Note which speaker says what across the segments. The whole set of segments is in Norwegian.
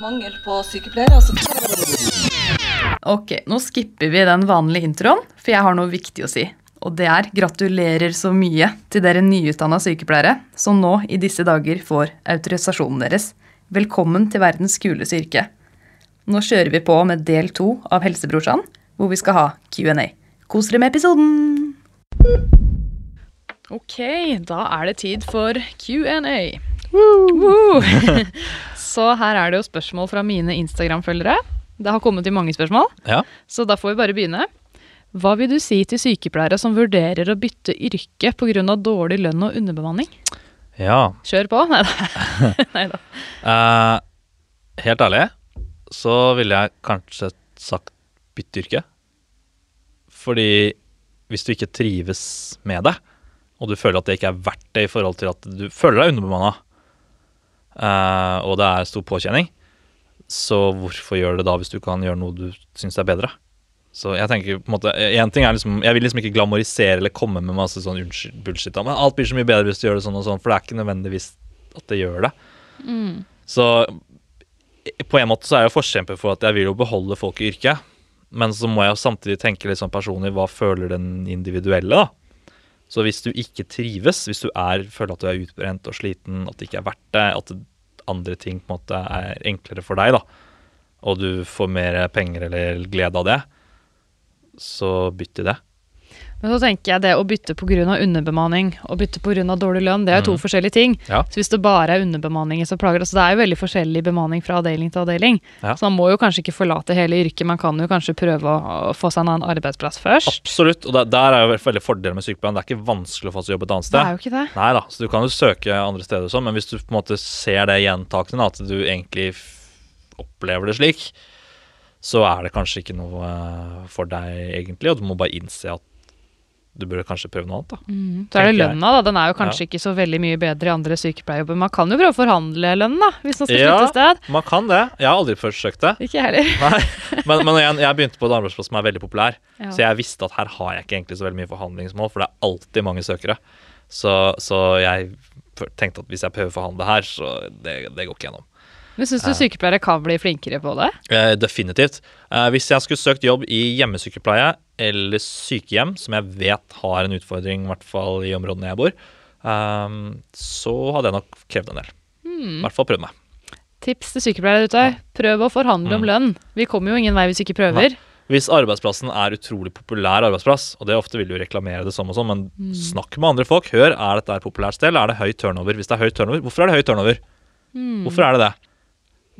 Speaker 1: Mangel på sykepleiere. Altså.
Speaker 2: Ok, nå skipper vi den vanlige introen, for jeg har noe viktig å si. Og det er gratulerer så mye til dere nyutdanna sykepleiere som nå i disse dager får autorisasjonen deres. Velkommen til verdens kuleste yrke. Nå kjører vi på med del to av Helsebrorsan, hvor vi skal ha Q&A. Kos dere med episoden! Ok, da er det tid for Q&A. Så her er det jo spørsmål fra mine Instagram-følgere. Det har kommet inn mange spørsmål,
Speaker 3: Ja.
Speaker 2: så da får vi bare begynne. Hva vil du si til sykepleiere som vurderer å bytte yrke pga. dårlig lønn og underbemanning?
Speaker 3: ja.
Speaker 2: Kjør på. Nei da.
Speaker 3: uh, helt ærlig så ville jeg kanskje sagt bytte yrke. Fordi hvis du ikke trives med det, og du føler at det ikke er verdt det i forhold til at du føler deg underbemanna, eh, og det er stor påkjenning, så hvorfor gjøre det da hvis du kan gjøre noe du syns er bedre? Så jeg tenker på en måte en ting er liksom, Jeg vil liksom ikke glamorisere eller komme med masse sånn bullshit. Men alt blir så mye bedre hvis du gjør det sånn og sånn, for det er ikke nødvendigvis at det gjør det. Så på en måte så er jeg forkjemper for at jeg vil jo beholde folk i yrket. Men så må jeg jo samtidig tenke litt sånn personlig hva føler den individuelle, da. Så hvis du ikke trives, hvis du er, føler at du er utbrent og sliten, at det ikke er verdt det, at andre ting på en måte er enklere for deg, da, og du får mer penger eller glede av det, så bytt til det.
Speaker 2: Men så tenker jeg det å bytte pga. underbemanning og bytte pga. dårlig lønn, det er jo to
Speaker 3: mm.
Speaker 2: forskjellige ting.
Speaker 3: Ja.
Speaker 2: Så hvis det bare er underbemanning som plager oss, det er jo veldig forskjellig bemanning fra avdeling til avdeling.
Speaker 3: Ja.
Speaker 2: Så man må jo kanskje ikke forlate hele yrket, man kan jo kanskje prøve å få seg en annen arbeidsplass først.
Speaker 3: Absolutt. Og der, der er jo veldig fordelen med sykepleien. Det er ikke vanskelig å få seg jobb et annet sted.
Speaker 2: Det er jo ikke det.
Speaker 3: Nei da, så du kan jo søke andre steder og sånn, men hvis du på en måte ser det gjentakende, at du egentlig opplever det slik, så er det kanskje ikke noe eh, for deg egentlig, og du må bare innse at du burde kanskje prøve noe annet, da.
Speaker 2: Så er det lønna, da. Den er jo kanskje ikke så veldig mye bedre i andre sykepleierjobber. Man kan jo prøve å forhandle lønnen, da, hvis man skal
Speaker 3: Ja.
Speaker 2: slutte sted. sted.
Speaker 3: Man kan det. Jeg har aldri forsøkt det.
Speaker 2: Ikke heller.
Speaker 3: Nei, men, men jeg, jeg begynte på en arbeidsplass som er veldig populær,
Speaker 2: Ja.
Speaker 3: så jeg visste at her har jeg ikke egentlig så veldig mye forhandlingsmål, for det er alltid mange søkere. Så, så jeg tenkte at hvis jeg prøver å forhandle her, så det, det går ikke gjennom.
Speaker 2: Men syns du sykepleiere kan bli flinkere på det?
Speaker 3: Eh, definitivt. Eh, hvis jeg skulle søkt jobb i hjemmesykepleie eller sykehjem, som jeg vet har en utfordring, i hvert fall i områdene jeg bor, ehm, så hadde jeg nok krevd en del. I hvert fall prøvd meg.
Speaker 2: Tips til sykepleiere ute. Prøv å forhandle om lønn. Vi kommer jo ingen vei hvis vi ikke prøver.
Speaker 3: Hvis arbeidsplassen er utrolig populær arbeidsplass, og det ofte vil du reklamere det som og sånn, men snakk med andre folk. Hør, er dette et populært sted, eller er det høy turnover? Hvis det er høy turnover, hvorfor er det høy turnover? Hvorfor er det det?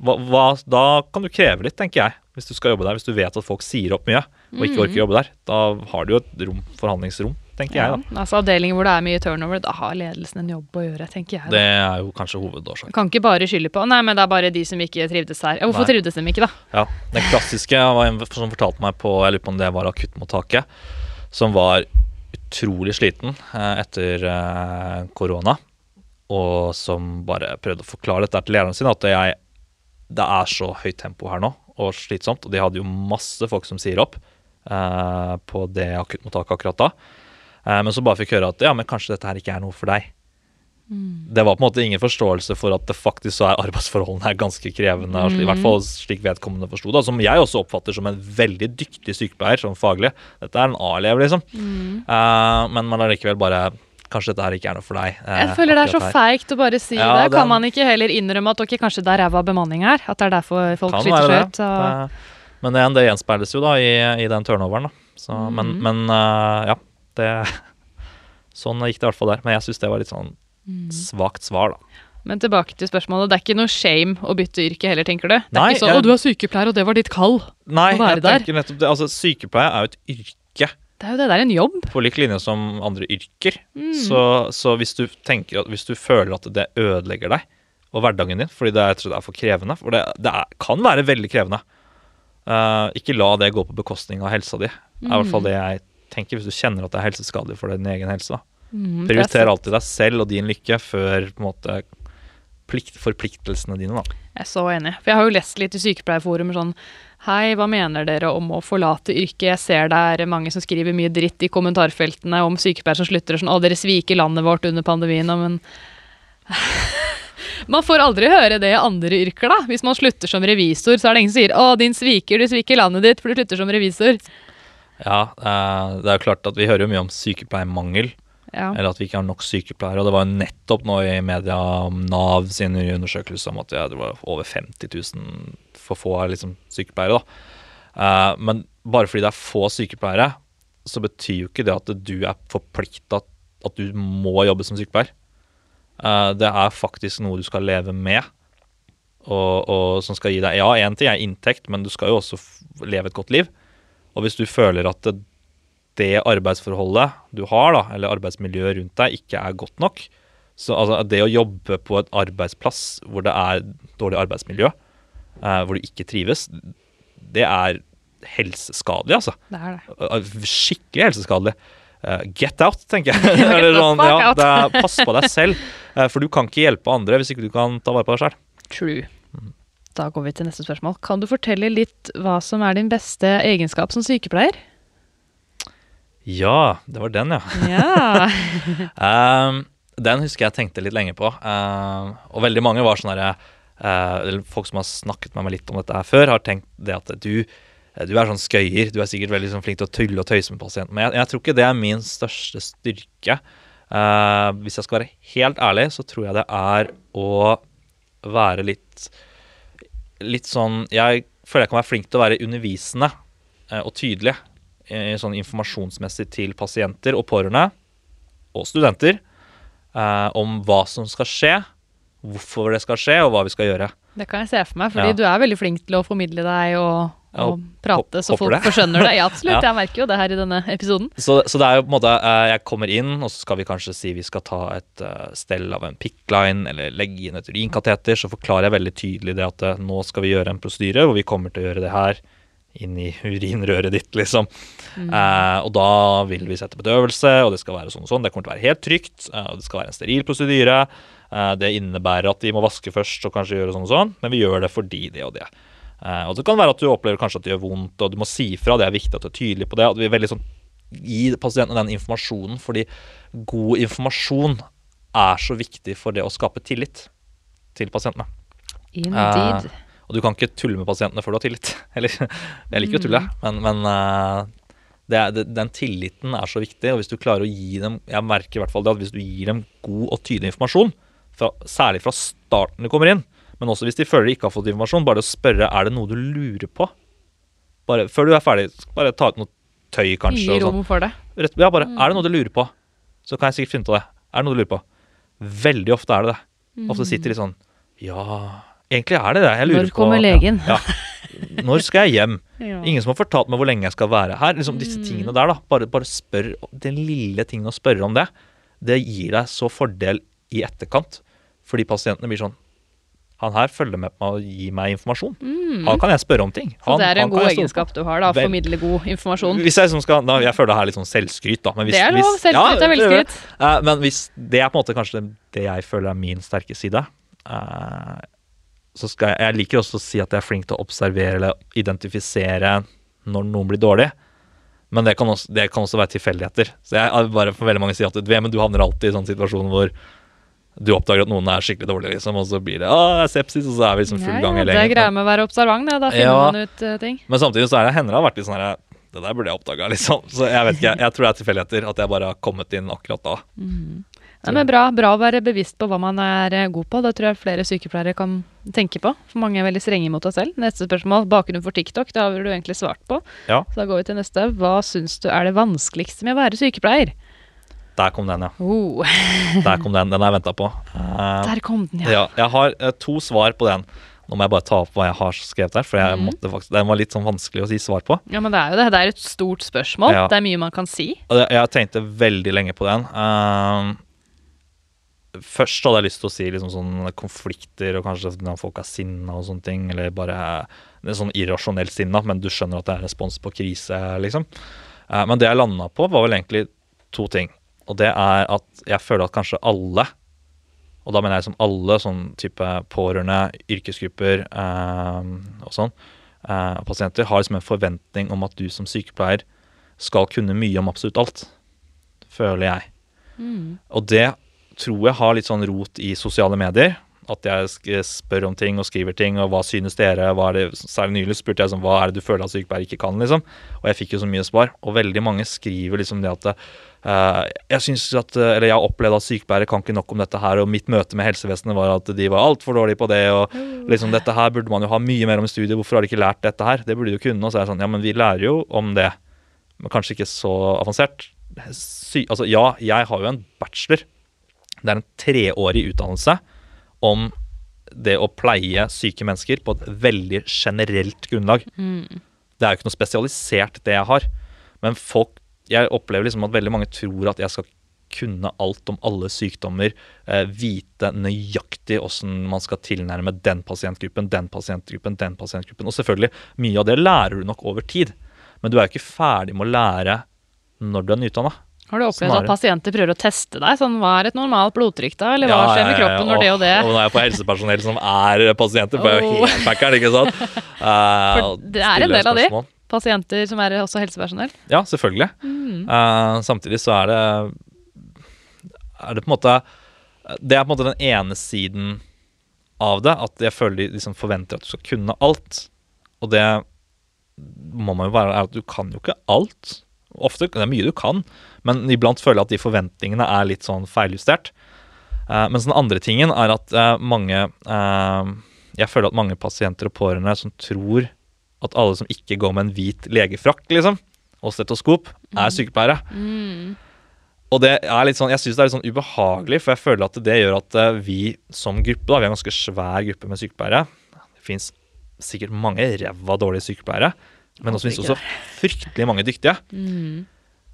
Speaker 3: Hva, hva, da kan du kreve litt, tenker jeg, hvis du skal jobbe der. Hvis du vet at folk sier opp mye og ikke orker å jobbe der. Da har du jo et rom, forhandlingsrom, tenker
Speaker 2: Ja,
Speaker 3: jeg, da.
Speaker 2: altså Avdelinger hvor det er mye turnover, da har ledelsen en jobb å gjøre, tenker jeg. da.
Speaker 3: Det er jo kanskje hovedårsaken.
Speaker 2: Kan ikke bare skylde på Nei, men det er bare de som ikke trivdes her. Hvorfor
Speaker 3: Nei.
Speaker 2: trivdes de ikke, da?
Speaker 3: Ja, Den klassiske var en som fortalte meg på Jeg lurer på om det var akuttmottaket. Som var utrolig sliten eh, etter eh, korona. Og som bare prøvde å forklare dette til lederen sin. At jeg, det er så høyt tempo her nå, og slitsomt. Og de hadde jo masse folk som sier opp eh, på det akuttmottaket akkurat da. Eh, men så bare fikk høre at ja, men kanskje dette her ikke er noe for deg. Det var på en måte ingen forståelse for at det faktisk så er arbeidsforholdene er ganske krevende. Mm. I hvert fall slik vedkommende forsto det. Som jeg også oppfatter som en veldig dyktig sykepleier, sånn faglig. Dette er en A-elev, liksom. Eh, men man allikevel bare Kanskje dette her ikke er noe for deg. eh,
Speaker 2: Jeg føler det er så feigt å bare si
Speaker 3: Ja,
Speaker 2: det. Kan den... Man ikke heller innrømme at ok, kanskje der ræva bemanning er? At det er derfor folk sliter seg ut? og-
Speaker 3: Det- Men det, det gjenspeiles jo da i, i den turnoveren, da. Så, Men,
Speaker 2: -hmm.
Speaker 3: men eh, ja. Det, sånn gikk det i hvert fall der. Men jeg syns det var litt sånn
Speaker 2: Mhm.
Speaker 3: svakt svar, da.
Speaker 2: Men tilbake til spørsmålet. Det er ikke noe shame å bytte yrke heller, tenker du? Det er
Speaker 3: Nei,
Speaker 2: ikke sånn
Speaker 3: jeg-
Speaker 2: 'Å, du er sykepleier, og det var ditt kall'.
Speaker 3: Nei,
Speaker 2: Å være der.
Speaker 3: nettopp det. Altså, sykepleier er jo et yrke.
Speaker 2: Det er jo det, det er en jobb.
Speaker 3: på lik linje som andre yrker.
Speaker 2: Mm.
Speaker 3: Så, så hvis du tenker at hvis du føler at det ødelegger deg og hverdagen din fordi det er, det er for krevende For det, det er, kan være veldig krevende. Uh, ikke la det gå på bekostning av helsa di. Det er i hvert fall det jeg tenker hvis du kjenner at det er helseskadelig for din egen helse.
Speaker 2: Mm, er
Speaker 3: Prioriter alltid deg selv og din lykke før på en måte plikt, forpliktelsene dine. da.
Speaker 2: Jeg er så enig. For jeg har jo lest litt i sykepleierforumer sånn Hei, hva mener dere om å forlate yrket? Jeg ser det er mange som skriver mye dritt i kommentarfeltene om sykepleiere som slutter og sånn Å, dere sviker landet vårt under pandemien, men Man får aldri høre det i andre yrker, da. Hvis man slutter som revisor, så er det ingen som sier 'Å, din sviker, du sviker landet ditt, for du slutter som revisor'.
Speaker 3: Ja, eh, det er jo klart at vi hører jo mye om sykepleiermangel.
Speaker 2: Ja.
Speaker 3: Eller at vi ikke har nok sykepleiere. Og det var jo nettopp nå i media om Nav sin undersøkelse om at det var over 50 000 for få liksom, sykepleiere. Eh, men bare fordi det er få sykepleiere, så betyr jo ikke det at du er forplikta at du må jobbe som sykepleier. Eh, det er faktisk noe du skal leve med, og, og som skal gi deg Ja, én ting er inntekt, men du skal jo også leve et godt liv. Og hvis du føler at det, det arbeidsforholdet du har, da, eller arbeidsmiljøet rundt deg, ikke er godt nok så altså, Det å jobbe på et arbeidsplass hvor det er dårlig arbeidsmiljø, eh, hvor du ikke trives, det er helseskadelig, altså.
Speaker 2: Det er det.
Speaker 3: Uh, Skikkelig helseskadelig. Uh, get out, tenker jeg. Eller sånn, ja, det er, pass på deg selv, uh, for du kan ikke hjelpe andre hvis ikke du kan ta vare på deg selv.
Speaker 2: True. Da går vi til neste spørsmål. Kan du fortelle litt hva som er din beste egenskap som sykepleier?
Speaker 3: Ja, det var den, ja.
Speaker 2: Ja.
Speaker 3: Um, den husker jeg tenkte litt lenge på. Um, og veldig mange var sånn herre uh, Eller folk som har snakket med meg litt om dette her før, har tenkt det at du, du er sånn skøyer. Du er sikkert veldig sånn flink til å tulle og tøyse med pasienten. Men jeg, jeg tror ikke det er min største styrke. Uh, hvis jeg skal være helt ærlig, så tror jeg det er å være litt Litt sånn Jeg føler jeg kan være flink til å være undervisende uh, og tydelig uh, sånn informasjonsmessig til pasienter og pårørende og studenter eh, om hva som skal skje, hvorfor det skal skje, og hva vi skal gjøre.
Speaker 2: Det kan jeg se for meg, fordi
Speaker 3: Ja.
Speaker 2: du er veldig flink til å formidle deg og,
Speaker 3: Ja,
Speaker 2: prate, så folk forskjønner det. Ja, absolutt. Jeg merker jo det her i denne episoden.
Speaker 3: Så, så det er jo på en måte eh, Jeg kommer inn, og så skal vi kanskje si vi skal ta et eh, stell av en pickline, eller legge inn et urinkateter. Så forklarer jeg veldig tydelig det at eh, nå skal vi gjøre en prosedyre hvor vi kommer til å gjøre det her inn i urinrøret ditt, liksom. Eh, og da vil vi sette bedøvelse, og det skal være sånn og sånn. Det kommer til å være helt trygt, eh, og det skal være en steril prosedyre. Eh, det innebærer at de må vaske først og kanskje gjøre sånn og sånn, men vi gjør det fordi det og det. Eh, og det kan være at du opplever kanskje at det gjør vondt, og du må si fra. Det er viktig at du er tydelig på det. At vi er veldig sånn Gi pasienten den informasjonen, fordi god informasjon er så viktig for det å skape tillit til pasientene.
Speaker 2: Indeed.
Speaker 3: Eh, og du kan ikke tulle med pasientene før du har tillit. Eller, jeg liker å tulle, men, men eh, det det, den tilliten er så viktig. Og hvis du klarer å gi dem Jeg merker i hvert fall det at hvis du gir dem god og tydelig informasjon, fra, særlig fra starten de kommer inn, men også hvis de føler de ikke har fått informasjon, bare å spørre er det noe du lurer på. Bare, før du er ferdig, bare ta ut noe tøy, kanskje.
Speaker 2: Gi
Speaker 3: sånn.
Speaker 2: rom for det.
Speaker 3: Rett, ja, bare, Er det noe du lurer på, så kan jeg sikkert finne ut av det. Er det noe du lurer på? Veldig ofte er det det. Ofte sitter de sånn Ja, egentlig er det det. Jeg lurer
Speaker 2: Når kommer
Speaker 3: på
Speaker 2: legen?
Speaker 3: Ja, ja. Når skal jeg hjem?
Speaker 2: Ja.
Speaker 3: Ingen som har fortalt meg hvor lenge jeg skal være her. Liksom Disse tingene der, da. Bare, bare spør. Den lille tingen å spørre om det, det gir deg så fordel i etterkant. Fordi pasientene blir sånn Han her følger med på og gir meg informasjon. Han kan jeg spørre om ting.
Speaker 2: Han, Så det er en god egenskap du har, da.
Speaker 3: Vel-
Speaker 2: formidle god informasjon.
Speaker 3: Hvis jeg, som skal, da, jeg føler det her er litt sånn selvskryt, da. Men hvis,
Speaker 2: Det er lov.
Speaker 3: Selvskryt
Speaker 2: Selvskryt er velskryt.
Speaker 3: Eh, men hvis det er på en måte kanskje det jeg føler er min sterke side, eh, så skal jeg Jeg liker også å si at jeg er flink til å observere eller identifisere når noen blir dårlig. Men det kan også, det kan også være tilfeldigheter. Så jeg bare for veldig mange sier at men du havner alltid i sånn situasjon hvor du oppdager at noen er skikkelig dårlig, liksom, og så blir det ah, sepsis, og så er vi liksom full
Speaker 2: Ja,
Speaker 3: gang
Speaker 2: ja,
Speaker 3: lenge.
Speaker 2: det er greia med å være observant, det. Da finner
Speaker 3: Ja.
Speaker 2: man ut uh, ting.
Speaker 3: Men samtidig så er det hender det har vært litt sånn her Det der burde jeg oppdaga, liksom. Så jeg vet ikke. Jeg tror det er tilfeldigheter. At jeg bare har kommet inn akkurat da.
Speaker 2: Nei, men bra, bra å være bevisst på hva man er eh, god på. Det tror jeg flere sykepleiere kan tenke på. For mange er veldig strenge mot seg selv. Neste spørsmål, bakgrunn for TikTok. Det har du egentlig svart på.
Speaker 3: Ja.
Speaker 2: Så da går vi til neste. Hva syns du er det vanskeligste med å være sykepleier?
Speaker 3: Der kom den, ja.
Speaker 2: Oh,
Speaker 3: Der kom den. Den har jeg venta på. Eh,
Speaker 2: der kom den, ja.
Speaker 3: ja, jeg har eh, to svar på den. Nå må jeg bare ta opp hva jeg har skrevet der, for jeg måtte faktisk, den var litt sånn vanskelig å si svar på.
Speaker 2: Ja, men det er jo det. Det er et stort spørsmål.
Speaker 3: Ja.
Speaker 2: Det er mye man kan si.
Speaker 3: Jeg tenkte veldig lenge på den. Eh, først hadde jeg lyst til å si liksom sånn konflikter, og kanskje når folk er sinna og sånne ting. Eller bare det er sånn irrasjonelt sinna, men du skjønner at det er respons på krise, liksom. Eh, men det jeg landa på, var vel egentlig to ting. Og det er at jeg føler at kanskje alle, og da mener jeg som alle sånn type pårørende, yrkesgrupper eh, og sånn, eh, pasienter, har liksom en forventning om at du som sykepleier skal kunne mye om absolutt alt. Føler jeg. Og det tror jeg har litt sånn rot i sosiale medier. At jeg spør om ting og skriver ting, og hva synes dere? Hva er det, Særlig nylig spurte jeg sånn, hva er det du føler at sykepleiere ikke kan, liksom. Og jeg fikk jo så mye svar. Og veldig mange skriver liksom det at Uh, jeg synes at, eh, eller jeg har opplevd at sykepleiere kan ikke nok om dette her, og mitt møte med helsevesenet var at de var altfor dårlige på det, og liksom dette her burde man jo ha mye mer om i studiet, hvorfor har de ikke lært dette her? Det burde de jo kunne. Og så er det sånn, ja, men vi lærer jo om det, men kanskje ikke så avansert. Sy altså, ja, jeg har jo en bachelor. Det er en treårig utdannelse om det å pleie syke mennesker på et veldig generelt grunnlag. Det er jo ikke noe spesialisert, det jeg har. Men folk Jeg opplever liksom at veldig mange tror at jeg skal kunne alt om alle sykdommer, eh, vite nøyaktig åssen man skal tilnærme den pasientgruppen, den pasientgruppen, den pasientgruppen. Og selvfølgelig, mye av det lærer du nok over tid. Men du er jo ikke ferdig med å lære når du er nyutdanna.
Speaker 2: Har du opplevd at pasienter prøver å teste deg? Sånn, Hva er et normalt blodtrykk, da? Eller hva skjer med kroppen når det og det?
Speaker 3: Og er jeg på helsepersonell som er pasienter, for jeg er helt packeren, ikke sant? Uh,
Speaker 2: For det er en del av de. Pasienter som er også helsepersonell?
Speaker 3: Ja, selvfølgelig.
Speaker 2: Mm.
Speaker 3: Uh, samtidig så er det Er det på en måte Det er på en måte den ene siden av det, at jeg føler de liksom forventer at du skal kunne alt. Og det må man jo være er at du kan jo ikke alt. Ofte det er mye du kan, men iblant føler jeg at de forventningene er litt sånn feiljustert. Uh, mens den andre tingen er at uh, mange uh, Jeg føler at mange pasienter og pårørende som tror at alle som ikke går med en hvit legefrakk, liksom, og stetoskop, er sykepleiere. Og det er litt sånn, jeg syns det er litt sånn ubehagelig, for jeg føler at det gjør at vi som gruppe, da, vi er en ganske svær gruppe med sykepleiere Det fins sikkert mange ræva dårlige sykepleiere, men også
Speaker 2: finnes
Speaker 3: også fryktelig mange dyktige.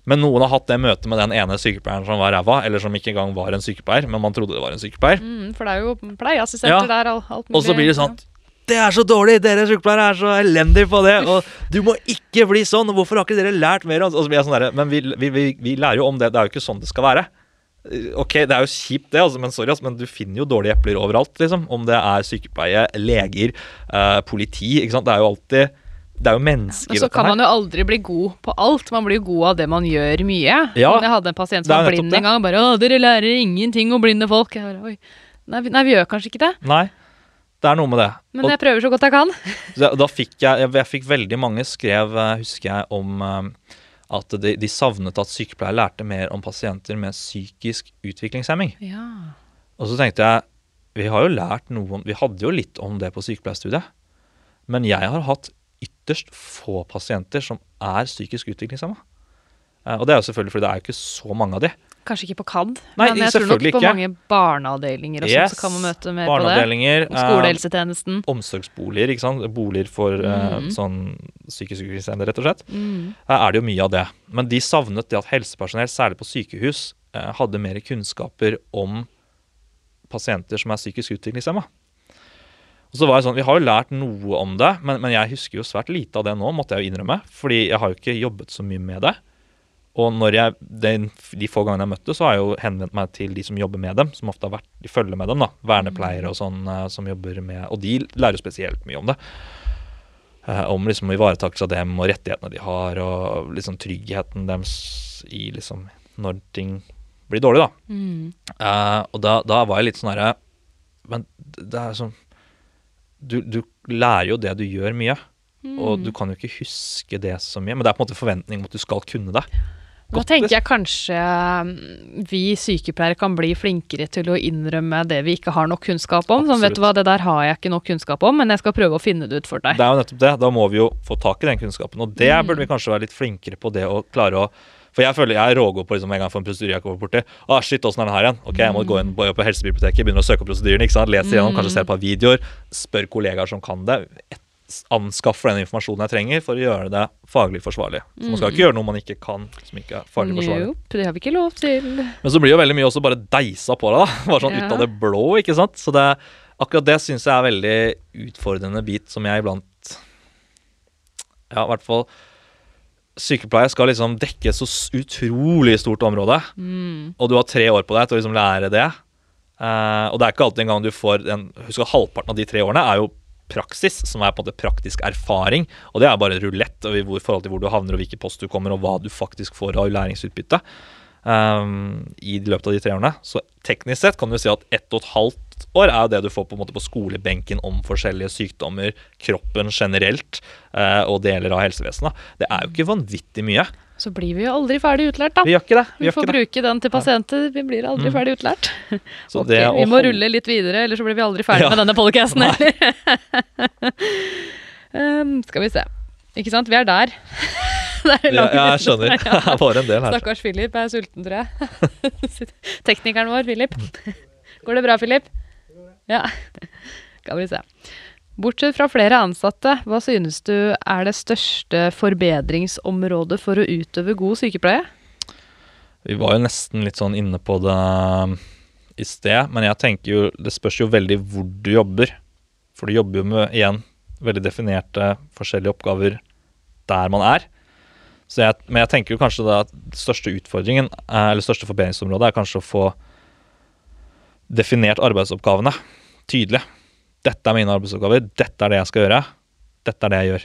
Speaker 3: Men noen har hatt det møtet med den ene sykepleieren som var ræva, eller som ikke engang var en sykepleier, men man trodde det var en sykepleier.
Speaker 2: Mm, for det er jo pleieassistenter
Speaker 3: Ja.
Speaker 2: der, alt, alt mulig.
Speaker 3: Og så blir det sånn Det er så dårlig! Dere sykepleiere er så elendige på det! Og du må ikke bli sånn! Og hvorfor har ikke dere lært mer? Og så blir jeg sånn der, Men vi, vi, vi, vi lærer jo om det. Det er jo ikke sånn det skal være. Eh, Ok, det er jo kjipt, det, altså, men sorry, altså, men du finner jo dårlige epler overalt. liksom Om det er sykepleie, leger, eh, politi. ikke sant? Det er jo alltid Det er jo mennesker,
Speaker 2: Men så kan man jo aldri bli god på alt. Man blir jo god av det man gjør mye.
Speaker 3: Ja,
Speaker 2: jeg hadde en pasient som var blind en gang. og Bare 'Å, dere lærer ingenting om blinde folk'. Bare. Nei, vi, nei, vi gjør kanskje ikke det.
Speaker 3: Nei. Det er noe med det.
Speaker 2: Men
Speaker 3: Og
Speaker 2: jeg prøver så godt jeg kan.
Speaker 3: da, fikk jeg, jeg Jeg fikk veldig mange skrev, eh, husker jeg, om eh, at de, de savnet at sykepleiere lærte mer om pasienter med psykisk utviklingshemming.
Speaker 2: Ja.
Speaker 3: Og så tenkte jeg Vi har jo lært noe om Vi hadde jo litt om det på sykepleierstudiet. Men jeg har hatt ytterst få pasienter som er psykisk utviklingshemma. Eh, Og det er jo selvfølgelig fordi det er jo ikke så mange av de.
Speaker 2: Kanskje ikke på KAD,
Speaker 3: Nei,
Speaker 2: men jeg tror nok på
Speaker 3: ikke.
Speaker 2: mange barneavdelinger og sånn, så kan man møte mer på det.
Speaker 3: Barneavdelinger.
Speaker 2: Og
Speaker 3: eh, omsorgsboliger, ikke sant. Boliger for eh,
Speaker 2: Mhm.
Speaker 3: sånn psykisk utviklingshemmede, rett og slett.
Speaker 2: Mm.
Speaker 3: Eh, er det jo mye av det. Men de savnet det at helsepersonell, særlig på sykehus, eh, hadde mer kunnskaper om pasienter som er psykisk utviklingshemma. Og så var jeg sånn, Vi har jo lært noe om det, men, men jeg husker jo svært lite av det nå, måtte jeg jo innrømme. Fordi jeg har jo ikke jobbet så mye med det. Og når jeg, den, de få gangene jeg møtte, så har jeg jo henvendt meg til de som jobber med dem. Som ofte har vært i følge med dem. da, Vernepleiere og sånn eh, som jobber med Og de lærer jo spesielt mye om det. Eh, om liksom ivaretakelse av dem og rettighetene de har, og liksom tryggheten deres i liksom når ting blir dårlig, da.
Speaker 2: Mm.
Speaker 3: Eh, og da, da var jeg litt sånn herre Men det er sånn du, du lærer jo det du gjør mye, og du kan jo ikke huske det så mye. Men det er på en måte forventning om at du skal kunne det.
Speaker 2: Nå tenker jeg kanskje um, vi sykepleiere kan bli flinkere til å innrømme det vi ikke har nok kunnskap om. Sånn, vet du hva, det der har jeg ikke nok kunnskap om, men jeg skal prøve å finne det ut for deg.
Speaker 3: Det er jo nettopp det. Da må vi jo få tak i den kunnskapen. Og det
Speaker 2: Mm.
Speaker 3: burde vi kanskje være litt flinkere på det å klare å For jeg føler jeg er rågod på liksom en gang for en prosedyre jeg kommer borti. Ah, shit, åssen er den her igjen? Ok, jeg må gå inn på, på helsebiblioteket, begynne å søke opp prosedyren, ikke sant. Lese igjennom, kanskje se et par videoer. Spør kollegaer som kan det. Et, anskaffer den informasjonen jeg trenger for å gjøre det faglig forsvarlig. Så man skal ikke gjøre noe man ikke kan som ikke er faglig forsvarlig.
Speaker 2: Nope, det har vi ikke lov til.
Speaker 3: Men så blir jo veldig mye også bare deisa på deg, da. Bare sånn
Speaker 2: Ja.
Speaker 3: ut av det blå, ikke sant. Så det, akkurat det syns jeg er veldig utfordrende bit som jeg iblant Ja, i hvert fall Sykepleie skal liksom dekke så utrolig stort område,
Speaker 2: Mm.
Speaker 3: og du har tre år på deg til å liksom lære det. Uh, og det er ikke alltid engang du får en Husk at halvparten av de tre årene er jo praksis, som er på en måte praktisk erfaring. Og det er bare rulett i forhold til hvor du havner og hvilken post du kommer, og hva du faktisk får av læringsutbytte um, i løpet av de tre årene. Så teknisk sett kan du si at ett og et halvt år, er jo det du får på, på skolebenken om forskjellige sykdommer, kroppen generelt, eh, og deler av helsevesenet. Det er jo ikke vanvittig mye.
Speaker 2: Så blir vi jo aldri ferdig utlært, da.
Speaker 3: Vi gjør ikke det.
Speaker 2: Vi
Speaker 3: vi
Speaker 2: får
Speaker 3: ikke det.
Speaker 2: bruke den til pasienter. Vi blir aldri
Speaker 3: Mm.
Speaker 2: ferdig utlært.
Speaker 3: Så
Speaker 2: Ok,
Speaker 3: det å
Speaker 2: vi må rulle litt videre, eller så blir vi aldri ferdig
Speaker 3: Ja.
Speaker 2: med denne podcasten heller. um, skal vi se. Ikke sant, vi er der. Er
Speaker 3: Ja, jeg skjønner. Jeg er en del her.
Speaker 2: Stakkars Philip er sulten, tror jeg. Teknikeren vår, Philip. Går det bra, Philip? Ja. Skal vi se. Bortsett fra flere ansatte, hva synes du er det største forbedringsområdet for å utøve god sykepleie?
Speaker 3: Vi var jo nesten litt sånn inne på det um, i sted, men jeg tenker jo Det spørs jo veldig hvor du jobber. For du jobber jo med, igjen, veldig definerte forskjellige oppgaver der man er. Jeg, men jeg tenker jo kanskje at største utfordringen, eh, eller største forbedringsområdet, er kanskje å få definert arbeidsoppgavene tydelig. Dette er mine arbeidsoppgaver, dette er det jeg skal gjøre, dette er det jeg gjør.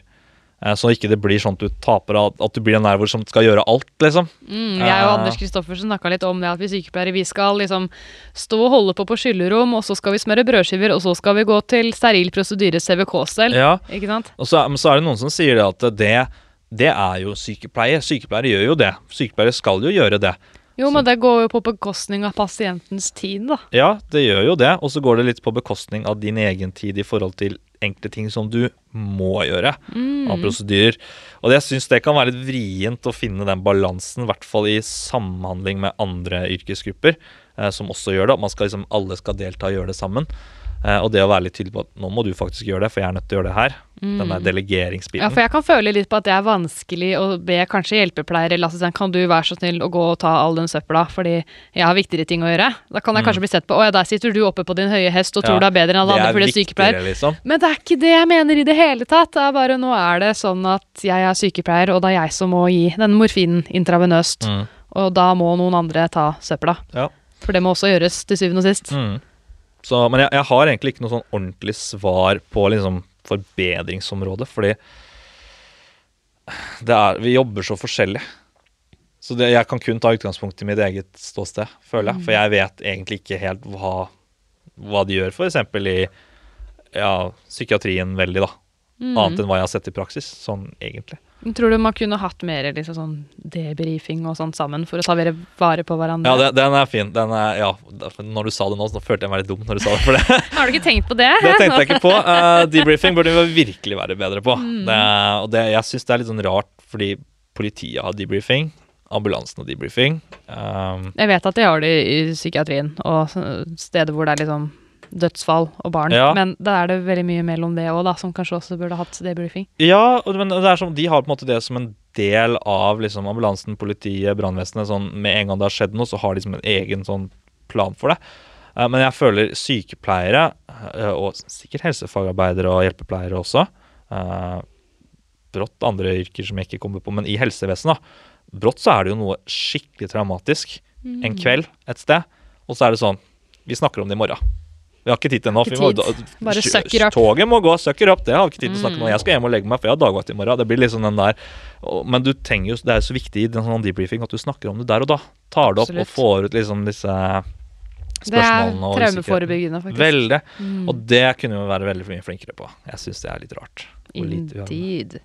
Speaker 3: Eh, Så ikke det blir sånn at du taper at du blir den der hvor som skal gjøre alt, liksom.
Speaker 2: Mm, jeg og
Speaker 3: Eh.
Speaker 2: Anders Kristoffersen snakka litt om det at vi sykepleiere vi skal liksom stå og holde på på skyllerom, og så skal vi smøre brødskiver, og så skal vi gå til steril prosedyre CVK-stell.
Speaker 3: Ja,
Speaker 2: Ikke sant?
Speaker 3: Og så, men så er det noen som sier det at det, det er jo sykepleie. Sykepleiere gjør jo det. Sykepleiere skal jo gjøre det.
Speaker 2: Jo, men det går jo på bekostning av pasientens tid, da.
Speaker 3: Ja, det gjør jo det. Og så går det litt på bekostning av din egen tid i forhold til enkle ting som du må gjøre av prosedyrer. Og jeg syns det kan være litt vrient å finne den balansen, i hvert fall i samhandling med andre yrkesgrupper eh, som også gjør det. At man skal liksom, alle skal delta og gjøre det sammen. Eh, og det å være litt tydelig på at nå må du faktisk gjøre det, for jeg er nødt til å gjøre det her. Den der delegeringsbiten.
Speaker 2: Ja, for jeg kan føle litt på at det er vanskelig å be kanskje hjelpepleier eller assistent kan du være så snill å gå og ta all den søpla, fordi jeg har viktigere ting å gjøre. Da kan jeg kanskje bli sett på å ja, der sitter du oppe på din høye hest og tror
Speaker 3: Mm. Ja,
Speaker 2: du er bedre enn alle andre fordi du er sykepleier.
Speaker 3: liksom.
Speaker 2: Men det er ikke det jeg mener i det hele tatt. Det er bare nå er det sånn at jeg er sykepleier, og det er jeg som må gi den morfinen intravenøst.
Speaker 3: Mm.
Speaker 2: Og da må noen andre ta søpla.
Speaker 3: Ja.
Speaker 2: For det må også gjøres til syvende og sist.
Speaker 3: Mm. Så, men jeg, jeg har egentlig ikke noe sånn ordentlig svar på liksom forbedringsområdet, fordi det er, vi jobber så forskjellig. Så det, jeg kan kun ta utgangspunkt i mitt eget ståsted, føler jeg. For jeg vet egentlig ikke helt hva, hva de gjør, f.eks. i ja, psykiatrien veldig, da. Annet enn hva jeg har sett i praksis, sånn egentlig.
Speaker 2: Tror du man kunne hatt mer liksom, sånn debrifing og sånt sammen for å ta mer vare på hverandre?
Speaker 3: Ja, den, den er fin. Den er, ja, når du sa det nå, så følte jeg meg litt dum når du sa det. For det,
Speaker 2: Har du ikke tenkt på det?
Speaker 3: Det tenkte jeg ikke på. Uh, debriefing burde vi virkelig være bedre på. Det, og det, jeg syns det er litt sånn rart, fordi politiet har debriefing. Ambulansen har debriefing. Um,
Speaker 2: Jeg vet at de har det i psykiatrien og steder hvor det er liksom dødsfall og barn.
Speaker 3: Ja.
Speaker 2: Men da er det veldig mye mellom det òg, som kanskje også burde hatt debriefing.
Speaker 3: ja, men det er som, de har på en måte det som en del av liksom, ambulansen, politiet, brannvesenet. Sånn, med en gang det har skjedd noe, så har de som en egen sånn plan for det. Uh, men jeg føler sykepleiere, uh, og sikkert helsefagarbeidere og hjelpepleiere også uh, Brått andre yrker som jeg ikke kommer på, men i helsevesenet, da. Brått så er det jo noe skikkelig traumatisk en kveld et sted, og så er det sånn Vi snakker om det i morgen. Vi har ikke tid til det nå.
Speaker 2: Ikke
Speaker 3: for vi må-
Speaker 2: tid. Bare sucker.
Speaker 3: Toget må gå, søkker opp. Det har vi ikke tid til å snakke om. Jeg skal hjem og legge meg, for jeg har dagvakt i morgen. Det blir liksom den der Men du trenger jo, det er jo så viktig i den sånn debriefing at du snakker om det der og da. Tar det opp
Speaker 2: Absolutt.
Speaker 3: og får ut liksom disse
Speaker 2: Det er
Speaker 3: spørsmålene
Speaker 2: traumeforebyggende, faktisk.
Speaker 3: Veldig.
Speaker 2: Mm.
Speaker 3: Og det kunne vi være veldig mye flinkere på. Jeg syns det er litt rart.
Speaker 2: Indeed.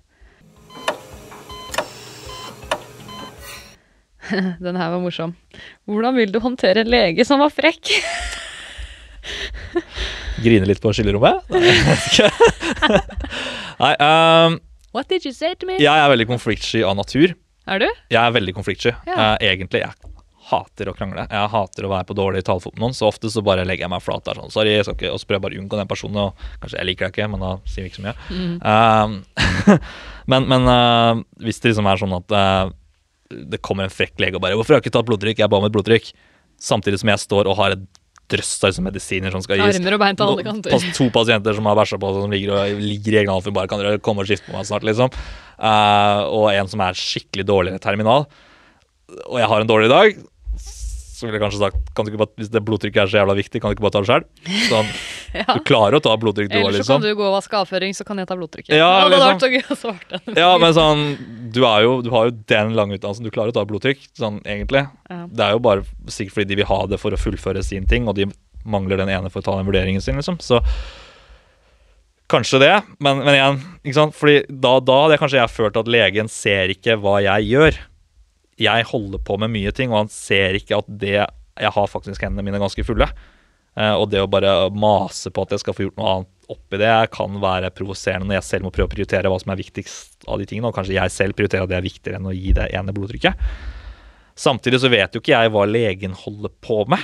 Speaker 2: Den her var morsom. Hvordan vil du håndtere en lege som var frekk?
Speaker 3: Grine litt på skyllerommet? Nei, ehm,
Speaker 2: What did you say to me?
Speaker 3: jeg er veldig konfliktsky av natur.
Speaker 2: Er du?
Speaker 3: Jeg er veldig konfliktsky.
Speaker 2: Ja.
Speaker 3: uh, egentlig. Jeg hater å krangle. Jeg hater å være på dårlig talefot med noen, så ofte så bare legger jeg meg flat der sånn. Sorry, jeg skal ikke, og så prøver jeg bare å unngå den personen. Og kanskje jeg liker deg ikke, men da sier vi ikke så mye. Um, men men uh, hvis det liksom er sånn at eh, det kommer en frekk lege og bare 'Hvorfor har jeg ikke tatt blodtrykk?' Jeg ba om et blodtrykk. Samtidig som jeg står og har et drøss av medisiner som skal gis.
Speaker 2: Armer og bein til alle kanter.
Speaker 3: To pasienter som har bæsja på, seg, som ligger, og, ligger i egen alfie, bare kan dere komme og skifte på meg snart, liksom. Uh, og en som er skikkelig dårlig i terminal. Og jeg har en dårlig dag. Så ville jeg kanskje sagt kan bare, Hvis det blodtrykket er så jævla viktig, kan du ikke bare ta det sjøl? Sånn,
Speaker 2: Ja.
Speaker 3: Du klarer å ta blodtrykk, du òg,
Speaker 2: Eller så kan
Speaker 3: liksom.
Speaker 2: du gå og vaske avføring, så kan jeg ta blodtrykket.
Speaker 3: Ja,
Speaker 2: hadde
Speaker 3: liksom. Ja, men sånn Du, jo, du har jo den lange utdannelsen, du klarer å ta blodtrykk, sånn egentlig.
Speaker 2: Ja.
Speaker 3: Det er jo bare sikkert fordi de vil ha det for å fullføre sin ting, og de mangler den ene for å ta den vurderingen sin, liksom. Så kanskje det, men, men igjen, ikke sant. Fordi da, da hadde jeg kanskje jeg følt at legen ser ikke hva jeg gjør. Jeg holder på med mye ting, og han ser ikke at det Jeg har faktisk hendene mine ganske fulle. Eh, og det å bare mase på at jeg skal få gjort noe annet oppi det, kan være provoserende når jeg selv må prøve å prioritere hva som er viktigst av de tingene, og kanskje jeg selv prioriterer at det er viktigere enn å gi det ene blodtrykket. Samtidig så vet jo ikke jeg hva legen holder på med,